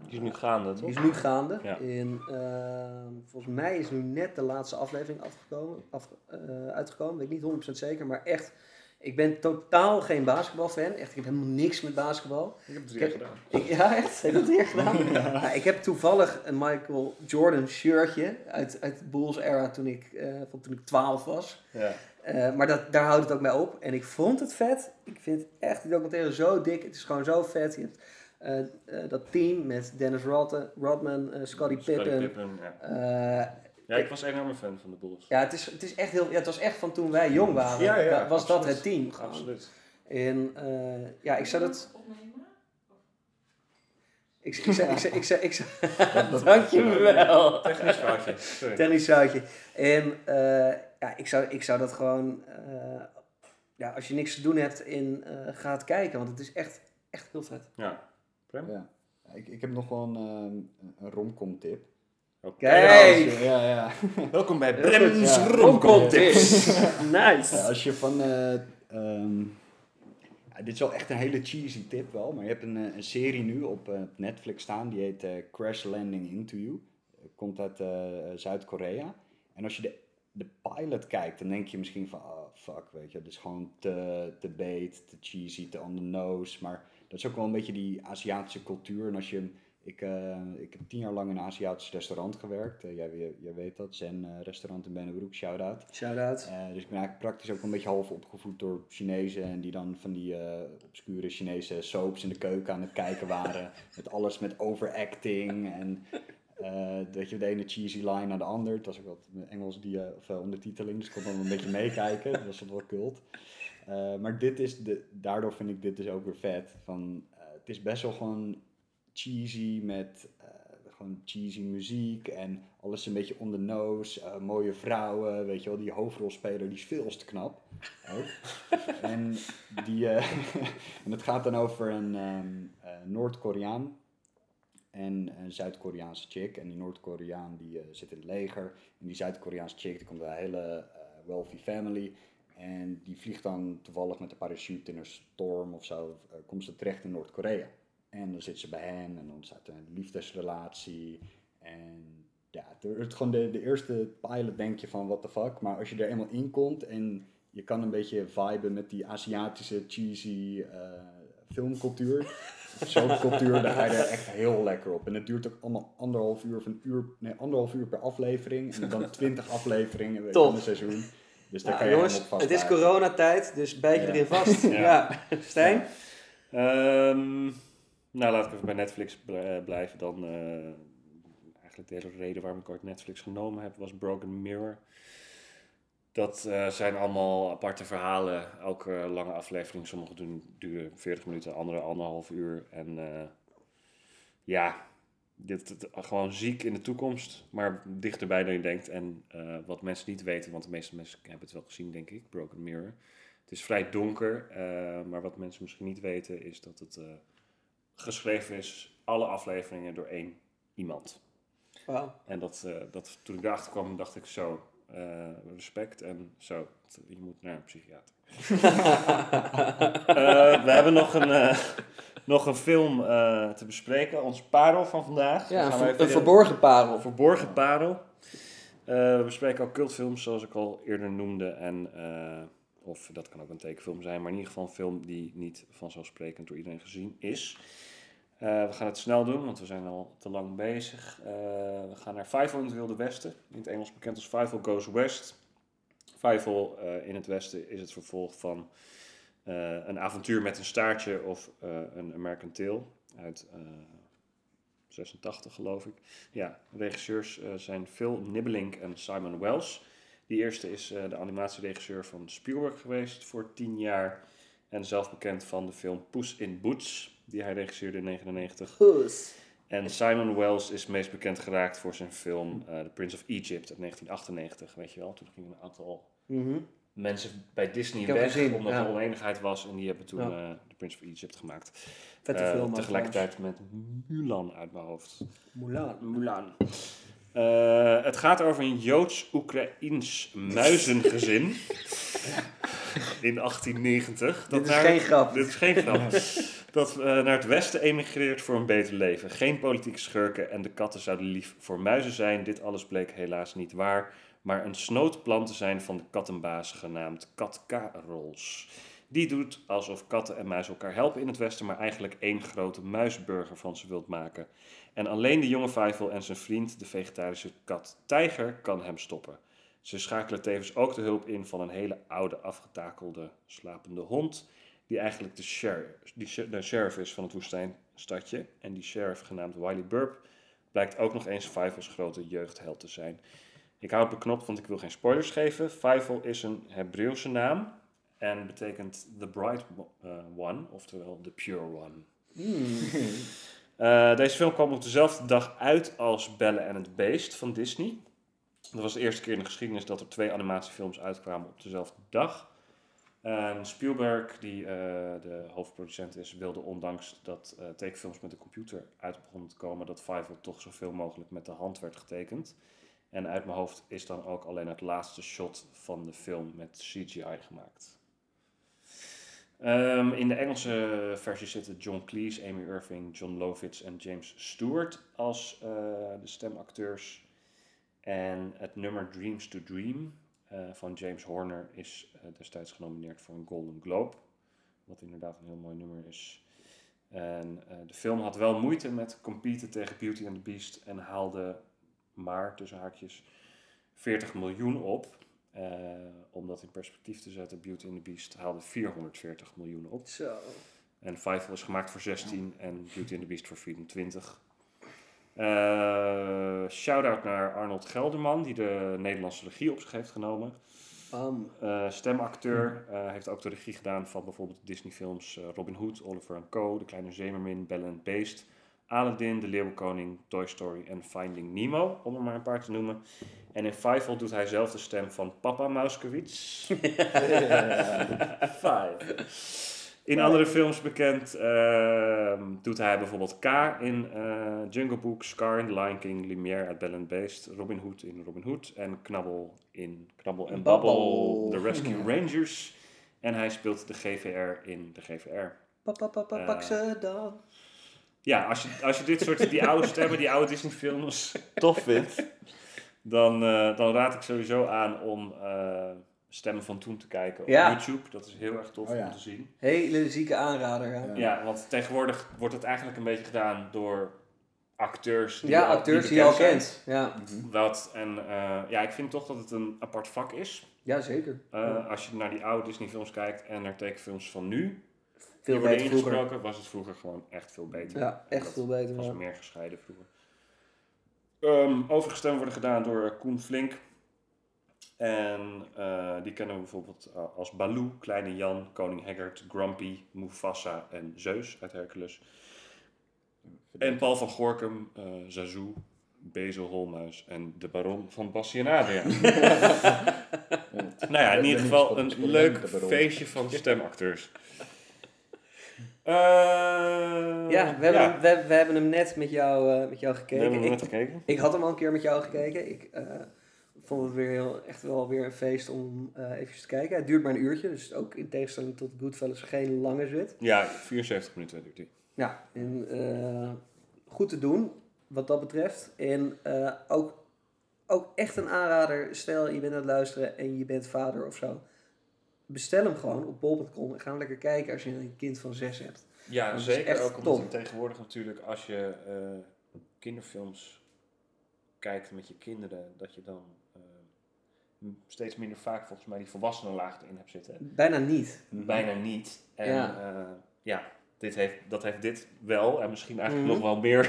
Die is nu gaande, die toch? is nu gaande. Ja. In, eh, volgens mij is nu net de laatste aflevering afgekomen, af, uitgekomen. Weet ik niet 100% zeker, maar echt Ik ben totaal geen basketbalfan. Echt, ik heb helemaal niks met basketbal. Ik heb het drie heb- gedaan. Ik, ja, echt? Heb dat hier gedaan? Ja, ik heb toevallig een Michael Jordan shirtje uit, uit de Bulls era toen ik, eh, van toen ik 12 was. Ja. Eh, maar dat, daar houdt het ook mee op. En ik vond het vet. Ik vind echt die documentaire zo dik. Het is gewoon zo vet. Je hebt eh, dat team met Dennis Rodman, Rodman Scottie Scottie Pippen. Pippen, ja. Ja, ik was een enorme fan van de Bulls. ja, het is, het is echt heel... Ja, het was echt van toen wij jong waren. Ja, ja, wa- was dat het team. gewoon. Absoluut. En eh, ja, ik zou dat... Ik, ik, zei, ik, zei, ik, zei, ik, zei, Dankjewel. Technisch foutje. Sorry. Tennis zoutje. En eh, ja, ik zou, ik zou dat gewoon... eh, ja, als je niks te doen hebt, in, eh ga het kijken. Want het is echt, echt heel vet. Ja. Prem? Ja. Ik, ik heb nog wel een, een romcom tip. Oké. Ja, ja. Welkom bij Brem's ja. Romcom-tips. nice. Ja, als je van... eh, ehm, ja, dit is wel echt een hele cheesy tip wel, maar je hebt een, eh, een serie nu op eh, Netflix staan, die heet Crash Landing Into You. Komt uit eh, Zuid-Korea. En als je de, de pilot kijkt, dan denk je misschien van, oh fuck, weet je, het is gewoon te, te bait, te cheesy, te on the nose. Maar dat is ook wel een beetje die Aziatische cultuur. En als je... Ik, eh, ik heb tien jaar lang in een Aziatisch restaurant gewerkt. Eh, jij, jij, weet dat, Zen eh, restaurant in Bennebroek, shout-out. Shout-out. Dus ik ben eigenlijk praktisch ook een beetje half opgevoed door Chinezen. En die dan van die obscure Chinese soaps in de keuken aan het kijken waren. met alles met overacting. En dat je de ene cheesy line naar de ander. Het was ook wat Engels die, of ondertiteling. Dus ik kon dan een beetje meekijken. Dat was wel cult. Maar dit is de, daardoor vind ik dit dus ook weer vet. Van, het is best wel gewoon cheesy met eh, gewoon cheesy muziek en alles een beetje on the nose. eh, mooie vrouwen, weet je wel. Die hoofdrolspeler die is veel te knap. Ook. en, die, eh, en het gaat dan over een eh, Noord-Koreaan en een Zuid-Koreaanse chick. En die Noord-Koreaan die zit in het leger. En die Zuid-Koreaanse chick die komt uit een hele wealthy family. En die vliegt dan toevallig met een parachute in een storm of zo. komt ze terecht in Noord-Korea. En dan zit ze bij hem en dan ontstaat er een liefdesrelatie. En ja, het, het, gewoon de, de eerste pilot denk je van what the fuck. Maar als je er eenmaal in komt en je kan een beetje viben met die Aziatische cheesy eh, filmcultuur. of Zo'n cultuur, daar ga je er echt heel lekker op. En het duurt ook allemaal anderhalf uur of een uur, nee, anderhalf uur per aflevering. En dan twintig afleveringen van een seizoen. Dus daar kan je jongens, helemaal het is coronatijd, dus bijt je Ja. erin vast. Ja. ja. Stijn? Ehm, nou, laat ik even bij Netflix eh, blijven. Dan eh, eigenlijk de hele reden waarom ik ooit Netflix genomen heb, was Broken Mirror. Dat eh, zijn allemaal aparte verhalen. Elke lange aflevering, sommige doen, duren 40 minuten, andere anderhalf uur. En ja, dit, gewoon ziek in de toekomst, maar dichterbij dan je denkt. En wat mensen niet weten, want de meeste mensen hebben het wel gezien, denk ik, Broken Mirror. Het is vrij donker, maar wat mensen misschien niet weten is dat het geschreven is, alle afleveringen door één iemand. En dat, eh, dat, toen ik daarachter kwam, dacht ik zo, eh, respect en zo, je moet naar een psychiater. Eh, we hebben nog een, nog een film te bespreken, ons parel van vandaag. Ja, een, ver- verborgen parel. een verborgen parel. We bespreken ook cultfilms, zoals ik al eerder noemde. En, of dat kan ook een tekenfilm zijn, maar in ieder geval een film die niet vanzelfsprekend door iedereen gezien is. Eh, we gaan het snel doen, want we zijn al te lang bezig. Eh, we gaan naar Fievel in het Wilde Westen, in het Engels bekend als Fievel Goes West. Fievel eh, in het Westen is het vervolg van een avontuur met een staartje of een American Tale uit eh 86 geloof ik. Ja, regisseurs zijn Phil Nibbelink en Simon Wells. Die eerste is eh, de animatieregisseur van Spielberg geweest voor 10 jaar. En zelf bekend van de film Puss in Boots, die hij regisseerde in 1999. Poes. En Simon Wells is meest bekend geraakt voor zijn film eh, The Prince of Egypt uit 1998. Weet je wel, toen gingen een aantal Mhm. mensen bij Disney weg, gezien, omdat ja. er oneenigheid was. En die hebben toen Ja. eh, The Prince of Egypt gemaakt. Vette Eh, film. tegelijkertijd met Mulan uit mijn hoofd. Mulan. Mulan. Eh, het gaat over een Joods-Oekraïns muizengezin in 1890. Dit is naar- geen grap. Dit is geen grap. dat eh, naar het westen emigreert voor een beter leven. Geen politieke schurken en de katten zouden lief voor muizen zijn. Dit alles bleek helaas niet waar. maar een snootplant te zijn van de kattenbaas genaamd Kat Carols. Die doet alsof katten en muizen elkaar helpen in het Westen, maar eigenlijk één grote muisburger van ze wilt maken. En alleen de jonge Fievel en zijn vriend, de vegetarische kat Tijger, kan hem stoppen. Ze schakelen tevens ook de hulp in van een hele oude, afgetakelde, slapende hond, die eigenlijk de sheriff, die de is van het woestijnstadje. En die sheriff, genaamd Wiley Burp, blijkt ook nog eens Fievel's grote jeugdheld te zijn. Ik hou het beknopt, want ik wil geen spoilers geven. Fievel is een Hebreeuwse naam en betekent the bright eh, one, oftewel the pure one. Eh, deze film kwam op dezelfde dag uit als Belle en het Beest van Disney. Dat was de eerste keer in de geschiedenis dat er twee animatiefilms uitkwamen op dezelfde dag. En Spielberg, die eh, de hoofdproducent is, wilde ondanks dat eh, tekenfilms met de computer uit begonnen te komen, dat Fievel toch zoveel mogelijk met de hand werd getekend. En uit mijn hoofd is dan ook alleen het laatste shot van de film met CGI gemaakt. Ehm, in de Engelse versie zitten John Cleese, Amy Irving, John Lovitz en James Stewart als eh, de stemacteurs. En het nummer Dreams to Dream eh, van James Horner is eh, destijds genomineerd voor een Golden Globe. Wat inderdaad een heel mooi nummer is. En de film had wel moeite met competen tegen Beauty and the Beast en haalde maar, tussen haakjes, 40 miljoen op. Eh, om dat in perspectief te zetten, Beauty and the Beast haalde 440 miljoen op. Zo. En Fievel is gemaakt voor 16 en Beauty and the Beast voor 24. Eh Shout-out naar Arnold Gelderman, die de Nederlandse regie op zich heeft genomen. Eh, stemacteur, eh, heeft ook de regie gedaan van bijvoorbeeld Disney-films Robin Hood, Oliver Co., De Kleine Zeemermin, Belle and Beast, Aladdin, De Leeuwenkoning, Toy Story en Finding Nemo, om er maar een paar te noemen. En in Fievel doet hij zelf de stem van Papa Mauskewitz. Five. In andere films bekend ehm, doet hij bijvoorbeeld K in eh, Jungle Book, Scar in The Lion King, Lumière uit Belle and Beast, Robin Hood in Robin Hood en Knabbel in Knabbel en Babbel. The Rescue Rangers. En hij speelt de GVR in de GVR. Papa, papa, Eh. pak ze dan. Ja, als je, als je dit soort, die oude stemmen, die oude Disney films tof vindt, dan, eh, dan raad ik sowieso aan om eh, stemmen van toen te kijken op Ja. YouTube. Dat is heel erg tof Oh ja. om te zien. Hele zieke aanrader. Ja, Ja, want tegenwoordig wordt het eigenlijk een beetje gedaan door acteurs die, ja al- acteurs die je al bekend kent. Ja. zijn. Wat, en eh, ja, ik vind toch dat het een apart vak is. ja, zeker. Eh, Als je naar die oude Disney films kijkt en naar tekenfilms van nu, Veel beter vroeger. ingesproken, was het vroeger gewoon echt veel beter. Ja, echt veel beter. was ja. meer gescheiden vroeger. Ehm overige stemmen worden gedaan door eh, Koen Flink. En eh, die kennen we bijvoorbeeld eh, als Baloo, Kleine Jan, Koning Haggard, Grumpy, Mufasa en Zeus uit Hercules. En Paul van Gorkum, eh Zazu, Bezel Holmuis en de Baron van Bassie en nou ja, in ieder geval een leuk feestje van stemacteurs. Eh, Ja, we hebben, Hem, we, we hebben hem net met jou, eh, met jou we gekeken. hebben hem ik, net gekeken. ik had hem al een keer met jou gekeken. Ik eh, vond het weer heel, echt wel weer een feest om even te kijken. Het duurt maar een uurtje, dus ook in tegenstelling tot Goodfellas geen lange zit. Ja, 74 minuten duurt die. Ja, en, goed te doen wat dat betreft. En ook, ook echt een aanrader. Stel je bent aan het luisteren en je bent vader of zo. Bestel hem gewoon op bol.com en ga hem lekker kijken als je een kind van zes hebt. Ja, Dat zeker ook omdat tegenwoordig natuurlijk als je eh, kinderfilms kijkt met je kinderen, dat je dan eh, steeds minder vaak volgens mij die volwassenenlaag erin hebt zitten. Bijna niet. Bijna niet. En Ja. ja, ja dit heeft, dat heeft dit wel en misschien eigenlijk Mhm. nog wel meer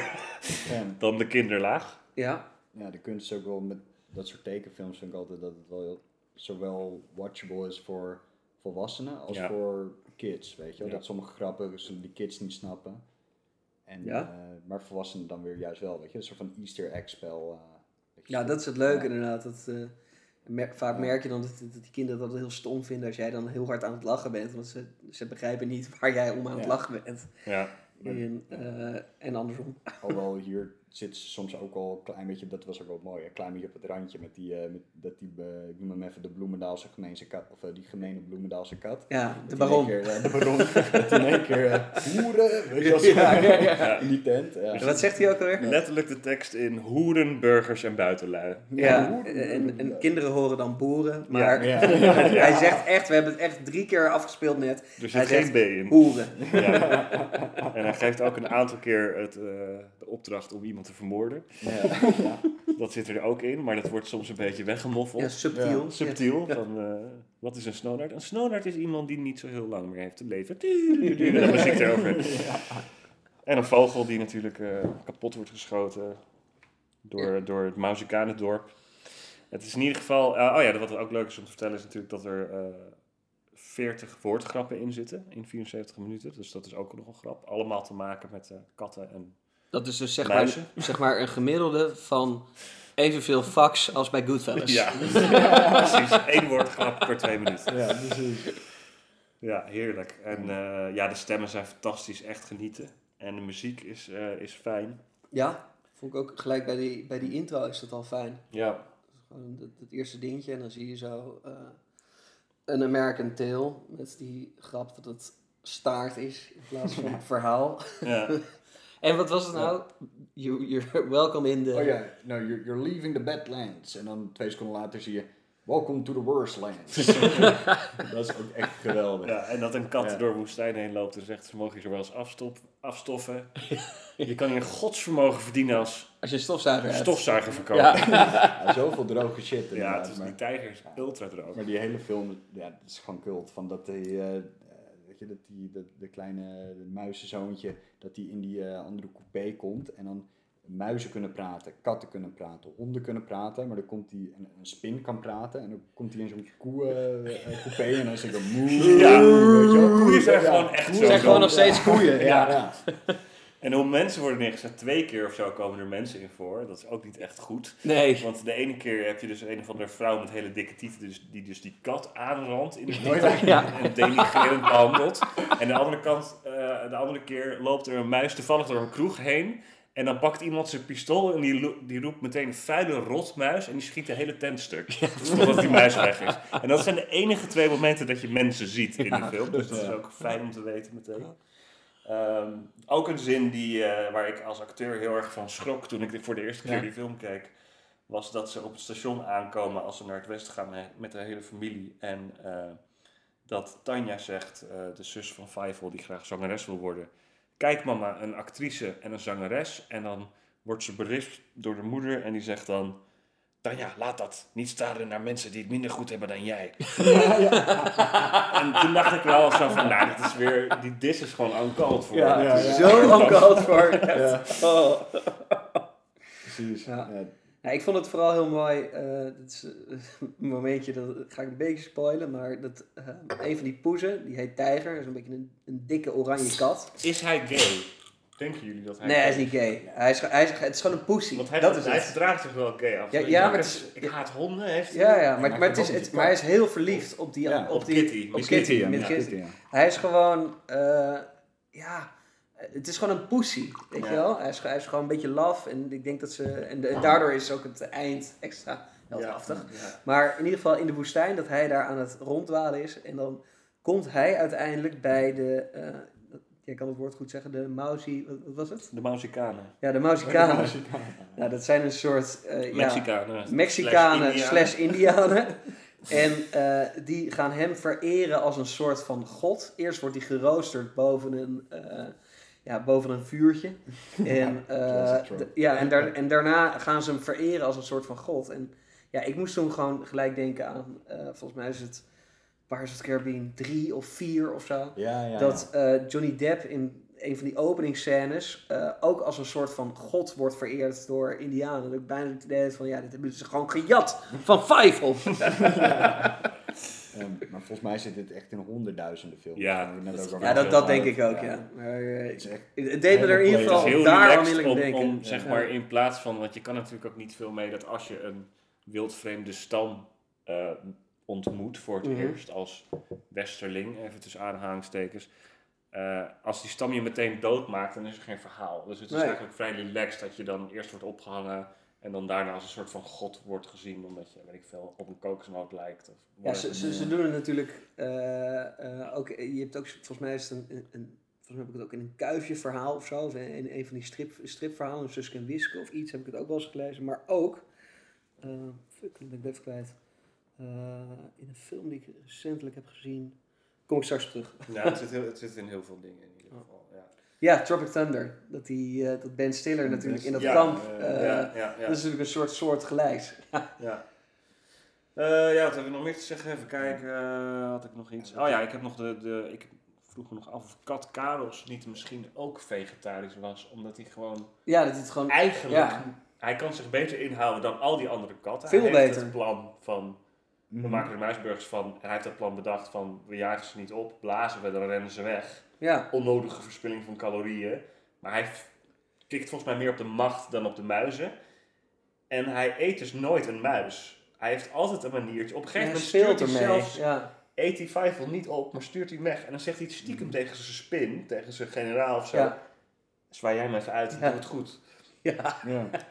Ja. dan de kinderlaag. Ja, Ja, de kunst is ook wel met dat soort tekenfilms vind ik altijd dat het wel zowel watchable is voor volwassenen als Ja. voor kids, weet je wel. Ja. Dat sommige grappen zullen die kids niet snappen. En, Ja. eh, maar volwassenen dan weer juist wel, weet je. Een soort van easter egg spel. je ja dat is het leuke inderdaad. Dat, eh, mer- vaak merk je dan dat, dat die kinderen dat heel stom vinden als jij dan heel hard aan het lachen bent. Want ze, ze begrijpen niet waar jij om aan het lachen bent. Ja. En, en andersom. Alhoewel hier zit soms ook al een klein beetje, dat was ook wel mooi, een klein beetje op het randje met die, eh, met, dat die, eh, ik noem hem even de Bloemendaalse gemeense kat, of eh, die gemene Bloemendaalse kat. Ja, de baron. Keer, eh, de baron, dat die in één keer eh, hoeren, weet je wel, zo, Ja, ja, ja. in die tent. Ja. Wat zegt hij ook alweer? Letterlijk de tekst in hoeren, burgers en buitenlui. Ja, en, en kinderen horen dan boeren, maar Ja. hij zegt echt, we hebben het echt drie keer afgespeeld net. Er hij zit zegt geen B in. hoeren. Ja. En hij geeft ook een aantal keer het, eh, de opdracht om iemand te vermoorden. Ja. Dat zit er ook in, maar dat wordt soms een beetje weggemoffeld. Ja, subtiel. Subtiel, van eh, wat is een snownaard? Een snownaard is iemand die niet zo heel lang meer heeft te leven. En dan muziek erover. En een vogel die natuurlijk eh, kapot wordt geschoten door, door het Mausikanendorp. Het is in ieder geval... eh, oh ja, wat ook leuk is om te vertellen is natuurlijk dat er eh 40 woordgrappen in zitten in 74 minuten. Dus dat is ook nog een grap. Allemaal te maken met katten en... Dat is dus zeg maar, zeg maar een gemiddelde van evenveel fax als bij Goodfellas. Ja, precies. Eén woordgrap per twee minuten. Ja, precies. Ja, heerlijk. En eh, ja, de stemmen zijn fantastisch, echt genieten. En de muziek is, eh, is fijn. Ja, vond ik ook gelijk bij die, bij die intro is dat al fijn. Ja, Gewoon het, het eerste dingetje en dan zie je zo eh, een American Tale met die grap dat het staart is in plaats van verhaal. ja. En wat was het nou? You, you're welcome in the... Oh ja, no, you're, you're leaving the badlands. En dan twee seconden later zie je, welcome to the worst lands. dat is ook echt geweldig. ja, en dat een kat Ja. door woestijn heen loopt en zegt, ze mogen je zo wel eens afstop, afstoffen. Je kan hier godsvermogen verdienen als Als je een stofzuiger hebt. stofzuiger verkopen. Ja. Ja, Ja, zoveel droge shit. het inderdaad, is, maar- die tijger is ultra droog. Maar die hele film, ja, dat is gewoon cult. Van dat die, eh, je, dat die, dat, de kleine muizenzoontje, dat die in die eh, andere coupé komt en dan muizen kunnen praten, katten kunnen praten, honden kunnen praten, maar dan komt die, een, een spin kan praten en dan komt hij in zo'n koe eh, eh, coupé en dan zegt hij moe, Ja. weet je wel. Koeien zijn Ja, gewoon echt koeien zo zijn gewoon nog steeds koeien. Ja, Ja. ja. En hoe mensen worden neergezet, twee keer of zo komen er mensen in voor. Dat is ook niet echt goed. Nee. Want de ene keer heb je dus een of andere vrouw met hele dikke tieten, dus, die dus die kat aanrandt in de titel ja. en denigrerend behandelt. En de andere, kant, eh, de andere keer loopt er een muis toevallig door een kroeg heen. En dan pakt iemand zijn pistool en die, die roept meteen vuile rotmuis en die schiet de hele tent stuk. Totdat die muis weg is. En dat zijn de enige twee momenten dat je mensen ziet in de film. Dus dat is ook fijn om te weten meteen. Ehm, ook een zin die, eh, waar ik als acteur heel erg van schrok toen ik voor de eerste keer Ja. die film keek. Was dat ze op het station aankomen als ze naar het westen gaan met, met de hele familie. En eh, dat Tanja zegt, eh, de zus van Fievel die graag zangeres wil worden. Kijk mama, een actrice en een zangeres. En dan wordt ze berispt door de moeder en die zegt dan... Tanja, laat dat. Niet staren naar mensen die het minder goed hebben dan jij. en toen dacht ik wel zo van, nou, dit is weer... Die dis is gewoon uncalled for. Ja, Ja, ja. zo uncalled. Ja. Oh. Precies. Ja. Ja. Ja, ik vond het vooral heel mooi. eh dit is eh, een momentje, dat ga ik een beetje spoilen. Maar dat, eh, een van die poezen, die heet Tijger. is een beetje een, een dikke oranje kat. Is hij gay? Denken jullie dat hij Nee, hij is niet gay. Hij is, hij is, het is gewoon een poesie. Want hij, dat is hij het. gedraagt zich wel gay af. Ja, Ik ja, maar een- het is- ik haat honden, heeft hij. Ja, ja, maar, maar het is, hij het, maar hij is heel verliefd op die... Ja, op, op die, Kitty. Op Kitty. Kitty, met. Hij is gewoon... eh, ja... Het is gewoon een poesie, weet je wel? Hij is, hij is gewoon een beetje laf en ik denk dat ze... En, de- en daardoor is ook het eind extra heldhaftig. Ja. Maar in ieder geval in de woestijn, dat hij daar aan het rondwalen is. En dan komt hij uiteindelijk bij de... eh, jij kan het woord goed zeggen, de Mausi... Wat, was het? De Mausikanen. Ja, de Mausikanen. Nou, dat zijn een soort... eh, ja, Mexicanen. Mexicanen slash Indianen. En eh, die gaan hem vereren als een soort van god. Eerst wordt hij geroosterd boven een, eh, ja, boven een vuurtje. En, eh, ja, en, daar, en daarna gaan ze hem vereren als een soort van god. En ja, ik moest toen gewoon gelijk denken aan, eh, volgens mij is het Pirates of the Caribbean 3 of 4 of zo. Ja, ja, dat eh, Johnny Depp in een van die openingsscènes eh, ook als een soort van god wordt vereerd door Indianen. Dat ik bijna het idee van, ja, dit hebben ze gewoon gejat van Fievel. Ehm, maar volgens mij zit dit echt in honderdduizenden films. Ja, dat- Ja, denk ik ook, ja. Maar, eh, Het deed me er in ieder geval daar relaxed onmiddellijk om, denken. om, zeg Ja. maar, in plaats van... Want je kan natuurlijk ook niet veel mee dat als je een wildvreemde stam eh, ontmoet voor het Mhm. eerst als westerling, even tussen aanhalingstekens, eh, als die stam je meteen doodmaakt, dan is er geen verhaal. Dus het is Nee. eigenlijk vrij relaxed dat je dan eerst wordt opgehangen en dan daarna als een soort van god wordt gezien, omdat je, weet ik veel, op een kokosnoot lijkt. Of Ja, ze, ze, ze doen het natuurlijk eh, eh, ook. Je hebt ook, volgens mij is het een, een, een- volgens mij heb ik het ook in een kuifje verhaal of zo, of in, in een van die strip, stripverhalen, een Suske en Wiske of iets, heb ik het ook wel eens gelezen. Maar ook, fuck, dat ben ik even kwijt. Eh, in een film die ik recentelijk heb gezien, kom ik straks terug. Ja, het zit, heel, het zit in heel veel dingen in ieder geval. Ja, Ja, Tropic Thunder. Dat, die, eh, dat Ben Stiller natuurlijk in dat Ja, kamp. eh, ja, ja, ja. Dat is natuurlijk een soort soort gelijks. Ja. Eh, ja, wat hebben we nog meer te zeggen? Even kijken, had ik nog iets? Oh ja, ik heb nog de, de ik vroeg me nog af of Kat Karels niet misschien ook vegetarisch was, omdat hij gewoon Ja, dat is het gewoon... eigenlijk, Ja. hij kan zich beter inhouden dan al die andere katten. Veel hij heeft beter. het plan van, we Mhm. maken er muisburgers van, en hij heeft dat plan bedacht van, we jagen ze niet op, blazen we, dan rennen ze weg. Ja, Onnodige verspilling van calorieën. Maar hij kikt volgens mij meer op de macht dan op de muizen. En hij eet dus nooit een muis. Hij heeft altijd een maniertje. Op een gegeven moment speelt stuurt hij zelfs Ja. eet hij Fievel niet op, maar stuurt hij weg. En dan zegt hij stiekem tegen zijn spin, tegen zijn generaal of zo. Ja. Zwaai jij me even uit, Ja. doe het goed. Ja. Ja.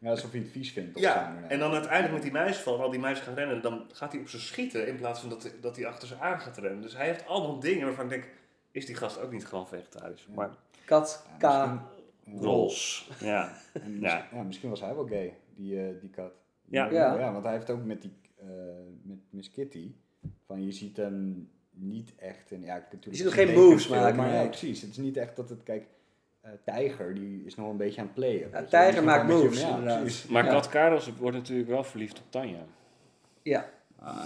ja, alsof hij het vies vindt. Of zo, Ja, en dan uiteindelijk met die muis van, al die muizen gaan rennen, dan gaat hij op ze schieten in plaats van dat, dat hij achter ze aan gaat rennen. Dus hij heeft allemaal dingen waarvan ik denk, is die gast ook niet gewoon vegetarisch? Ja. Maar Kat, K. Ja, misschien- ja. rols, ja. En Ja. misschien, ja, misschien was hij wel gay, die, eh, die kat. Ja. Ja. want hij heeft ook met, die, eh, met Miss Kitty, van je ziet hem niet echt... In, ja, natuurlijk, Je ziet nog geen een moves maken, Maar ja, nee. precies. Het is niet echt dat het, kijk, eh, Tijger, die is nog een beetje aan het playen. je wel. Tijger maakt moves, inderdaad. precies. Maar Ja. Kat Karels wordt natuurlijk wel verliefd op Tanja. Ja. Ah,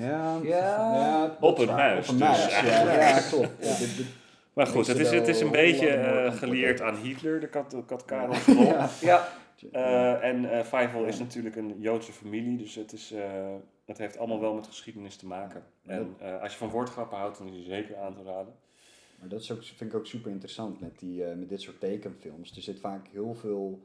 ja, ja, Ja. Op waar. muis, Op een dus muis, ja, ja, klopt. Ja, Maar goed, het is, het is een beetje eh, gelieerd aan Hitler, de Kat, kat Karels rol. ja. Ja. Eh, en eh Fievel is natuurlijk een Joodse familie, dus het, is, eh, het heeft allemaal wel met geschiedenis te maken. En eh, als je van woordgrappen houdt, dan is hij zeker aan te raden. Maar dat is ook, vind ik ook super interessant met, die, eh, met dit soort tekenfilms. Er zit vaak heel veel,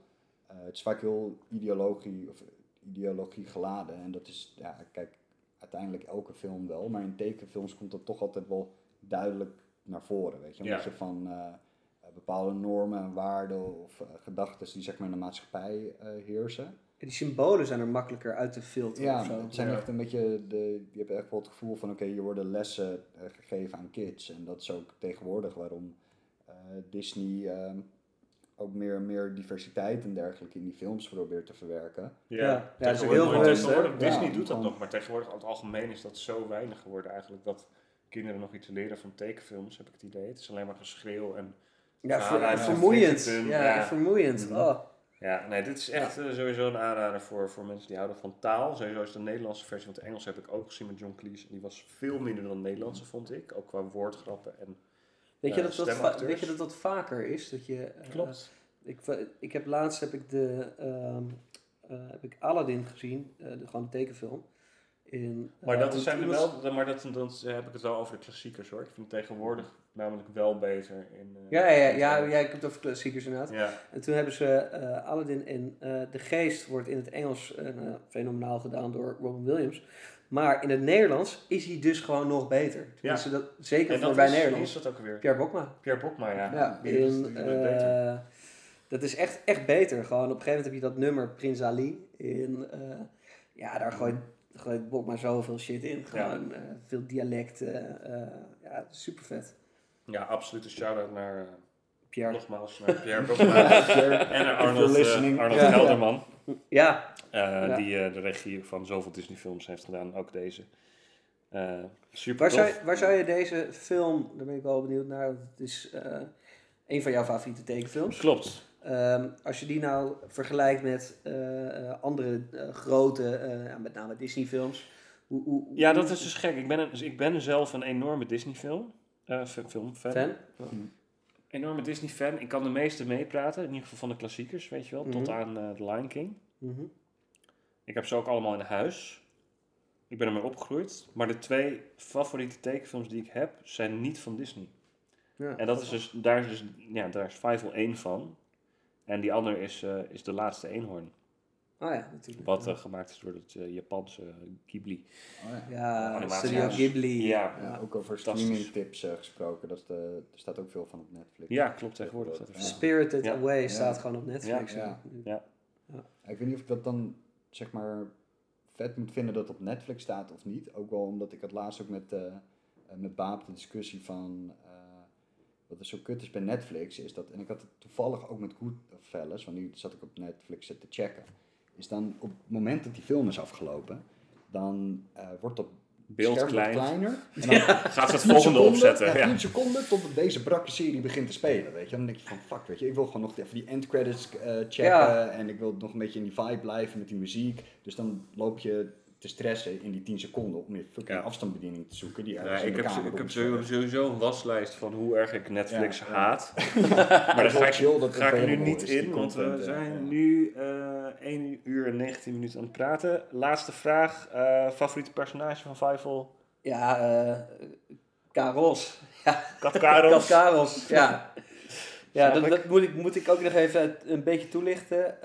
eh, het is vaak heel ideologie, of ideologie geladen. En dat is, ja, kijk, uiteindelijk elke film wel. Maar in tekenfilms komt dat toch altijd wel duidelijk naar voren, weet je. Omdat Ja. je van eh, eh, bepaalde normen en waarden of eh, gedachten die zeg maar in de maatschappij eh, heersen. Die symbolen zijn er makkelijker uit te filteren Ja, of zo. het zijn Ja. echt een beetje, de, die hebben echt wel het gevoel van, oké, hier worden lessen eh, gegeven aan kids. En dat is ook tegenwoordig waarom eh, Disney eh, ook meer, meer diversiteit en dergelijke in die films probeert te verwerken. Ja. Ja, dat is ook heel bewust, hè? tegenwoordig, Ja, Disney doet dat nog, maar tegenwoordig over het algemeen is dat zo weinig geworden eigenlijk, dat kinderen nog iets leren van tekenfilms, heb ik het idee. Het is alleen maar geschreeuw en... Ja, ver- vermoeiend. Ja, vermoeiend. Mhm. Oh. Ja, nee, dit is echt eh, sowieso een aanrader voor, voor mensen die houden van taal. Sowieso is de Nederlandse versie, want de Engels heb ik ook gezien met John Cleese. En die was veel minder dan de Nederlandse, vond ik. Ook qua woordgrappen en... Weet, je Eh, dat dat weet je dat dat vaker is? Dat je, eh, Klopt. Ik, ik heb laatst heb ik de eh, heb ik Aladdin gezien, de, gewoon de tekenfilm. In, Maar dat zijn er wel, maar dat, dan heb ik het wel over de klassiekers hoor. Ik vind het tegenwoordig namelijk wel beter in... eh, Ja, ja, ja, ja, ja, ik heb het over klassiekers inderdaad. Ja, En toen hebben ze eh Aladdin en eh, De Geest wordt in het Engels eh, fenomenaal gedaan door Robin Williams. Maar in het Nederlands is hij dus gewoon nog beter. Tenminste, dat, zeker en voor bij is, Nederlands. is dat ook weer? Pierre Bokma. Pierre Bokma, ja. Ja, in, beter. dat is echt, echt beter. Gewoon op een gegeven moment heb je dat nummer Prins Ali. In, ja, daar gooit, gooit Bokma zoveel shit in. Gewoon veel dialecten. ja, super vet. Ja, absoluut een shout-out naar... eh, Pierre. Nogmaals, naar Pierre en naar Arnold, listening. Arnold Ja. Ja, eh, Ja. Die eh, de regie van zoveel Disney films heeft gedaan. Ook deze. Eh, super waar zou, waar zou je deze film, daar ben ik wel benieuwd naar, want het is eh, een van jouw favoriete tekenfilms. Klopt. Ehm, als je die nou vergelijkt met eh, eh, andere grote, eh, ja, met name Disney films. Hoe, hoe, Ja, dat is dus gek. Ik ben, een, dus ik ben zelf een enorme Disney eh, f- film fan. fan. Enorme Disney fan. Ik kan de meeste meepraten. In ieder geval van de klassiekers, weet je wel. Tot Mhm. aan eh The Lion King. Mhm. Ik heb ze ook allemaal in huis. Ik ben ermee opgegroeid. Maar de twee favoriete tekenfilms die ik heb, zijn niet van Disney. Ja. En dat is dus, daar is, dus, ja, daar is Fievel één van. En die andere is, eh, is De Laatste Eenhoorn. Ah ja, natuurlijk. Wat eh, gemaakt is door het eh, Japanse Ghibli. Oh, ja. Studio. Ghibli. Ja. Ja, ook over streaming tips eh, gesproken. Dat, er staat ook veel van op Netflix. Ja, klopt tegenwoordig. Spirited Ja. Away staat gewoon op Netflix. Ja. Ja. Ja. Ja, Ik weet niet of ik dat dan, zeg maar, vet moet vinden dat het op Netflix staat of niet. Ook wel omdat ik het laatst ook met, met Baap de discussie van... eh, wat er zo kut is bij Netflix, is dat... En ik had het toevallig ook met Goodfellas, want nu zat ik op Netflix te checken. Is dan op het moment dat die film is afgelopen, dan eh, wordt dat Beeld klein. kleiner. En dan Gaat het 10 volgende seconden, opzetten. Ja, Ja. 10 seconden tot deze brakke serie begint te spelen, weet je. Dan denk je van, fuck, weet je, ik wil gewoon nog even die endcredits eh checken. Ja. En ik wil nog een beetje in die vibe blijven met die muziek. Dus dan loop je te stressen in die 10 seconden om je fucking Ja. afstandsbediening te zoeken. Die Ja, ik heb, ik heb sowieso een waslijst van hoe erg ik Netflix Ja, ja. haat. Maar maar daar ga ik, chill dat ga ik nu niet is, in, want we eh, zijn ja. nu eh 1 uur en 19 minuten aan het praten. Laatste vraag. eh, favoriete personage van Fievel? Ja, eh Karos. Ja, Kat Karels? Kat Karos, ja. Ja, dat, dat moet, ik, moet ik ook nog even een beetje toelichten.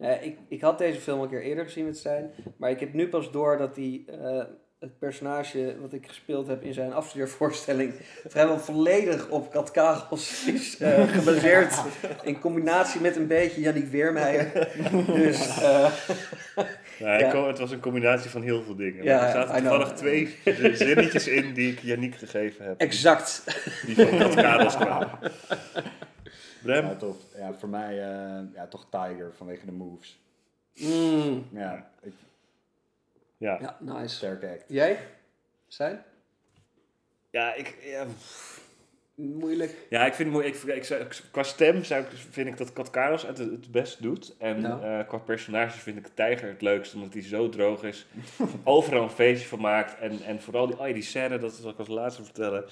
Eh, eh, ik, ik had deze film een keer eerder gezien met zijn, maar ik heb nu pas door dat die, eh, het personage wat ik gespeeld heb in zijn afstudeervoorstelling vrijwel volledig op Kat Karels is eh, gebaseerd. In combinatie met een beetje Yannick Weermeijer. Dus eh, Ja, het was een combinatie van heel veel dingen. Ja, maar er zaten toevallig twee zinnetjes in die ik Yannick gegeven heb. exact. Die van Kat Karels kwamen. Brem? Ja, tof. Ja, voor mij eh, ja, toch Tiger vanwege de moves. Mm, Ja, ik, Ja. ja, nice. sterke act. Jij? Zijn? Ja, ik... Ja, Moeilijk. Ja, ik vind het mooi. Ik, ik, qua stem zou ik, vind ik dat Kat Karels het het best doet. En eh, qua personage vind ik Tijger het leukst, omdat hij zo droog is. overal een feestje van maakt. En, en vooral die, oh ja, die scène, dat zal ik als laatste vertellen.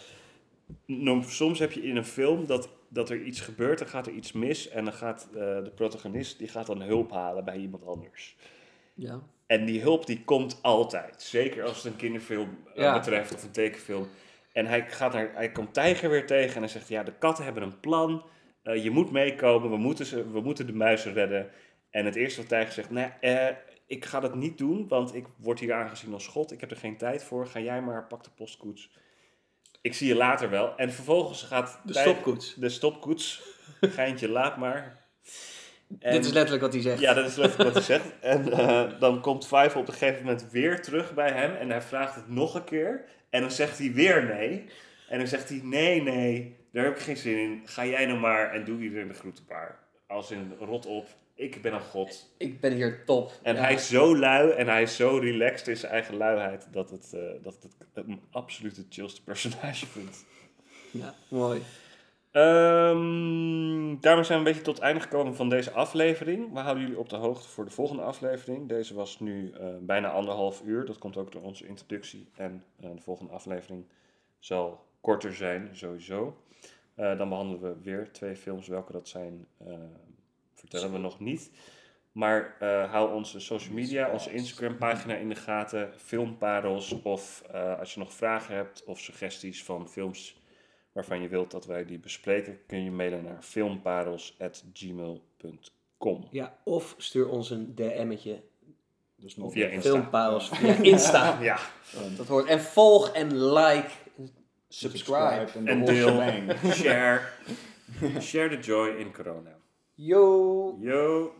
Nou, soms heb je in een film dat, dat er iets gebeurt, dan gaat er iets mis. En dan gaat eh, de protagonist die gaat dan hulp halen bij iemand anders. Ja. En die hulp die komt altijd. Zeker als het een kinderfilm eh, Ja. betreft of een tekenfilm. En hij, gaat naar, hij komt Tijger weer tegen en hij zegt... Ja, de katten hebben een plan. Eh, je moet meekomen. We moeten, ze, we moeten de muizen redden. En het eerste wat Tijger zegt... Nee, eh, ik ga dat niet doen, want ik word hier aangezien als god. Ik heb er geen tijd voor. Ga jij maar, pak de postkoets. Ik zie je later wel. En vervolgens gaat... De stopkoets. De stopkoets. Geintje, laat maar. En- Dit is letterlijk wat hij zegt. ja, dat is letterlijk wat hij zegt. En eh, dan komt Five op een gegeven moment weer terug bij hem. En hij vraagt het nog een keer. En dan zegt hij weer nee. En dan zegt hij, nee, nee, daar heb ik geen zin in. Ga jij nou maar en doe iedereen de groetenpaar. Als in, rot op, ik ben een god. Ik ben hier top. En Ja. hij is zo lui en hij is zo relaxed in zijn eigen luiheid... dat het, eh, dat het een absolute chillste personage vindt. Ja, mooi. Ehm, daarmee zijn we een beetje tot het einde gekomen van deze aflevering. We houden jullie op de hoogte voor de volgende aflevering. Deze was nu eh, bijna anderhalf uur. Dat komt ook door onze introductie. En eh, de volgende aflevering zal korter zijn, sowieso. Dan behandelen we weer twee films. Welke dat zijn, vertellen we nog niet. Maar eh, hou onze social media, onze Instagram pagina in de gaten. Filmparels. Of eh, als je nog vragen hebt of suggesties van films waarvan je wilt dat wij die bespreken, kun je mailen naar filmparels.gmail.com. Ja, of stuur ons een DM'tje. Dus nog Via Insta. Filmparels via Insta. Ja, Dat hoort. En volg en like. Subscribe. en, en de deel, share. Share the joy in corona. Yo. Yo.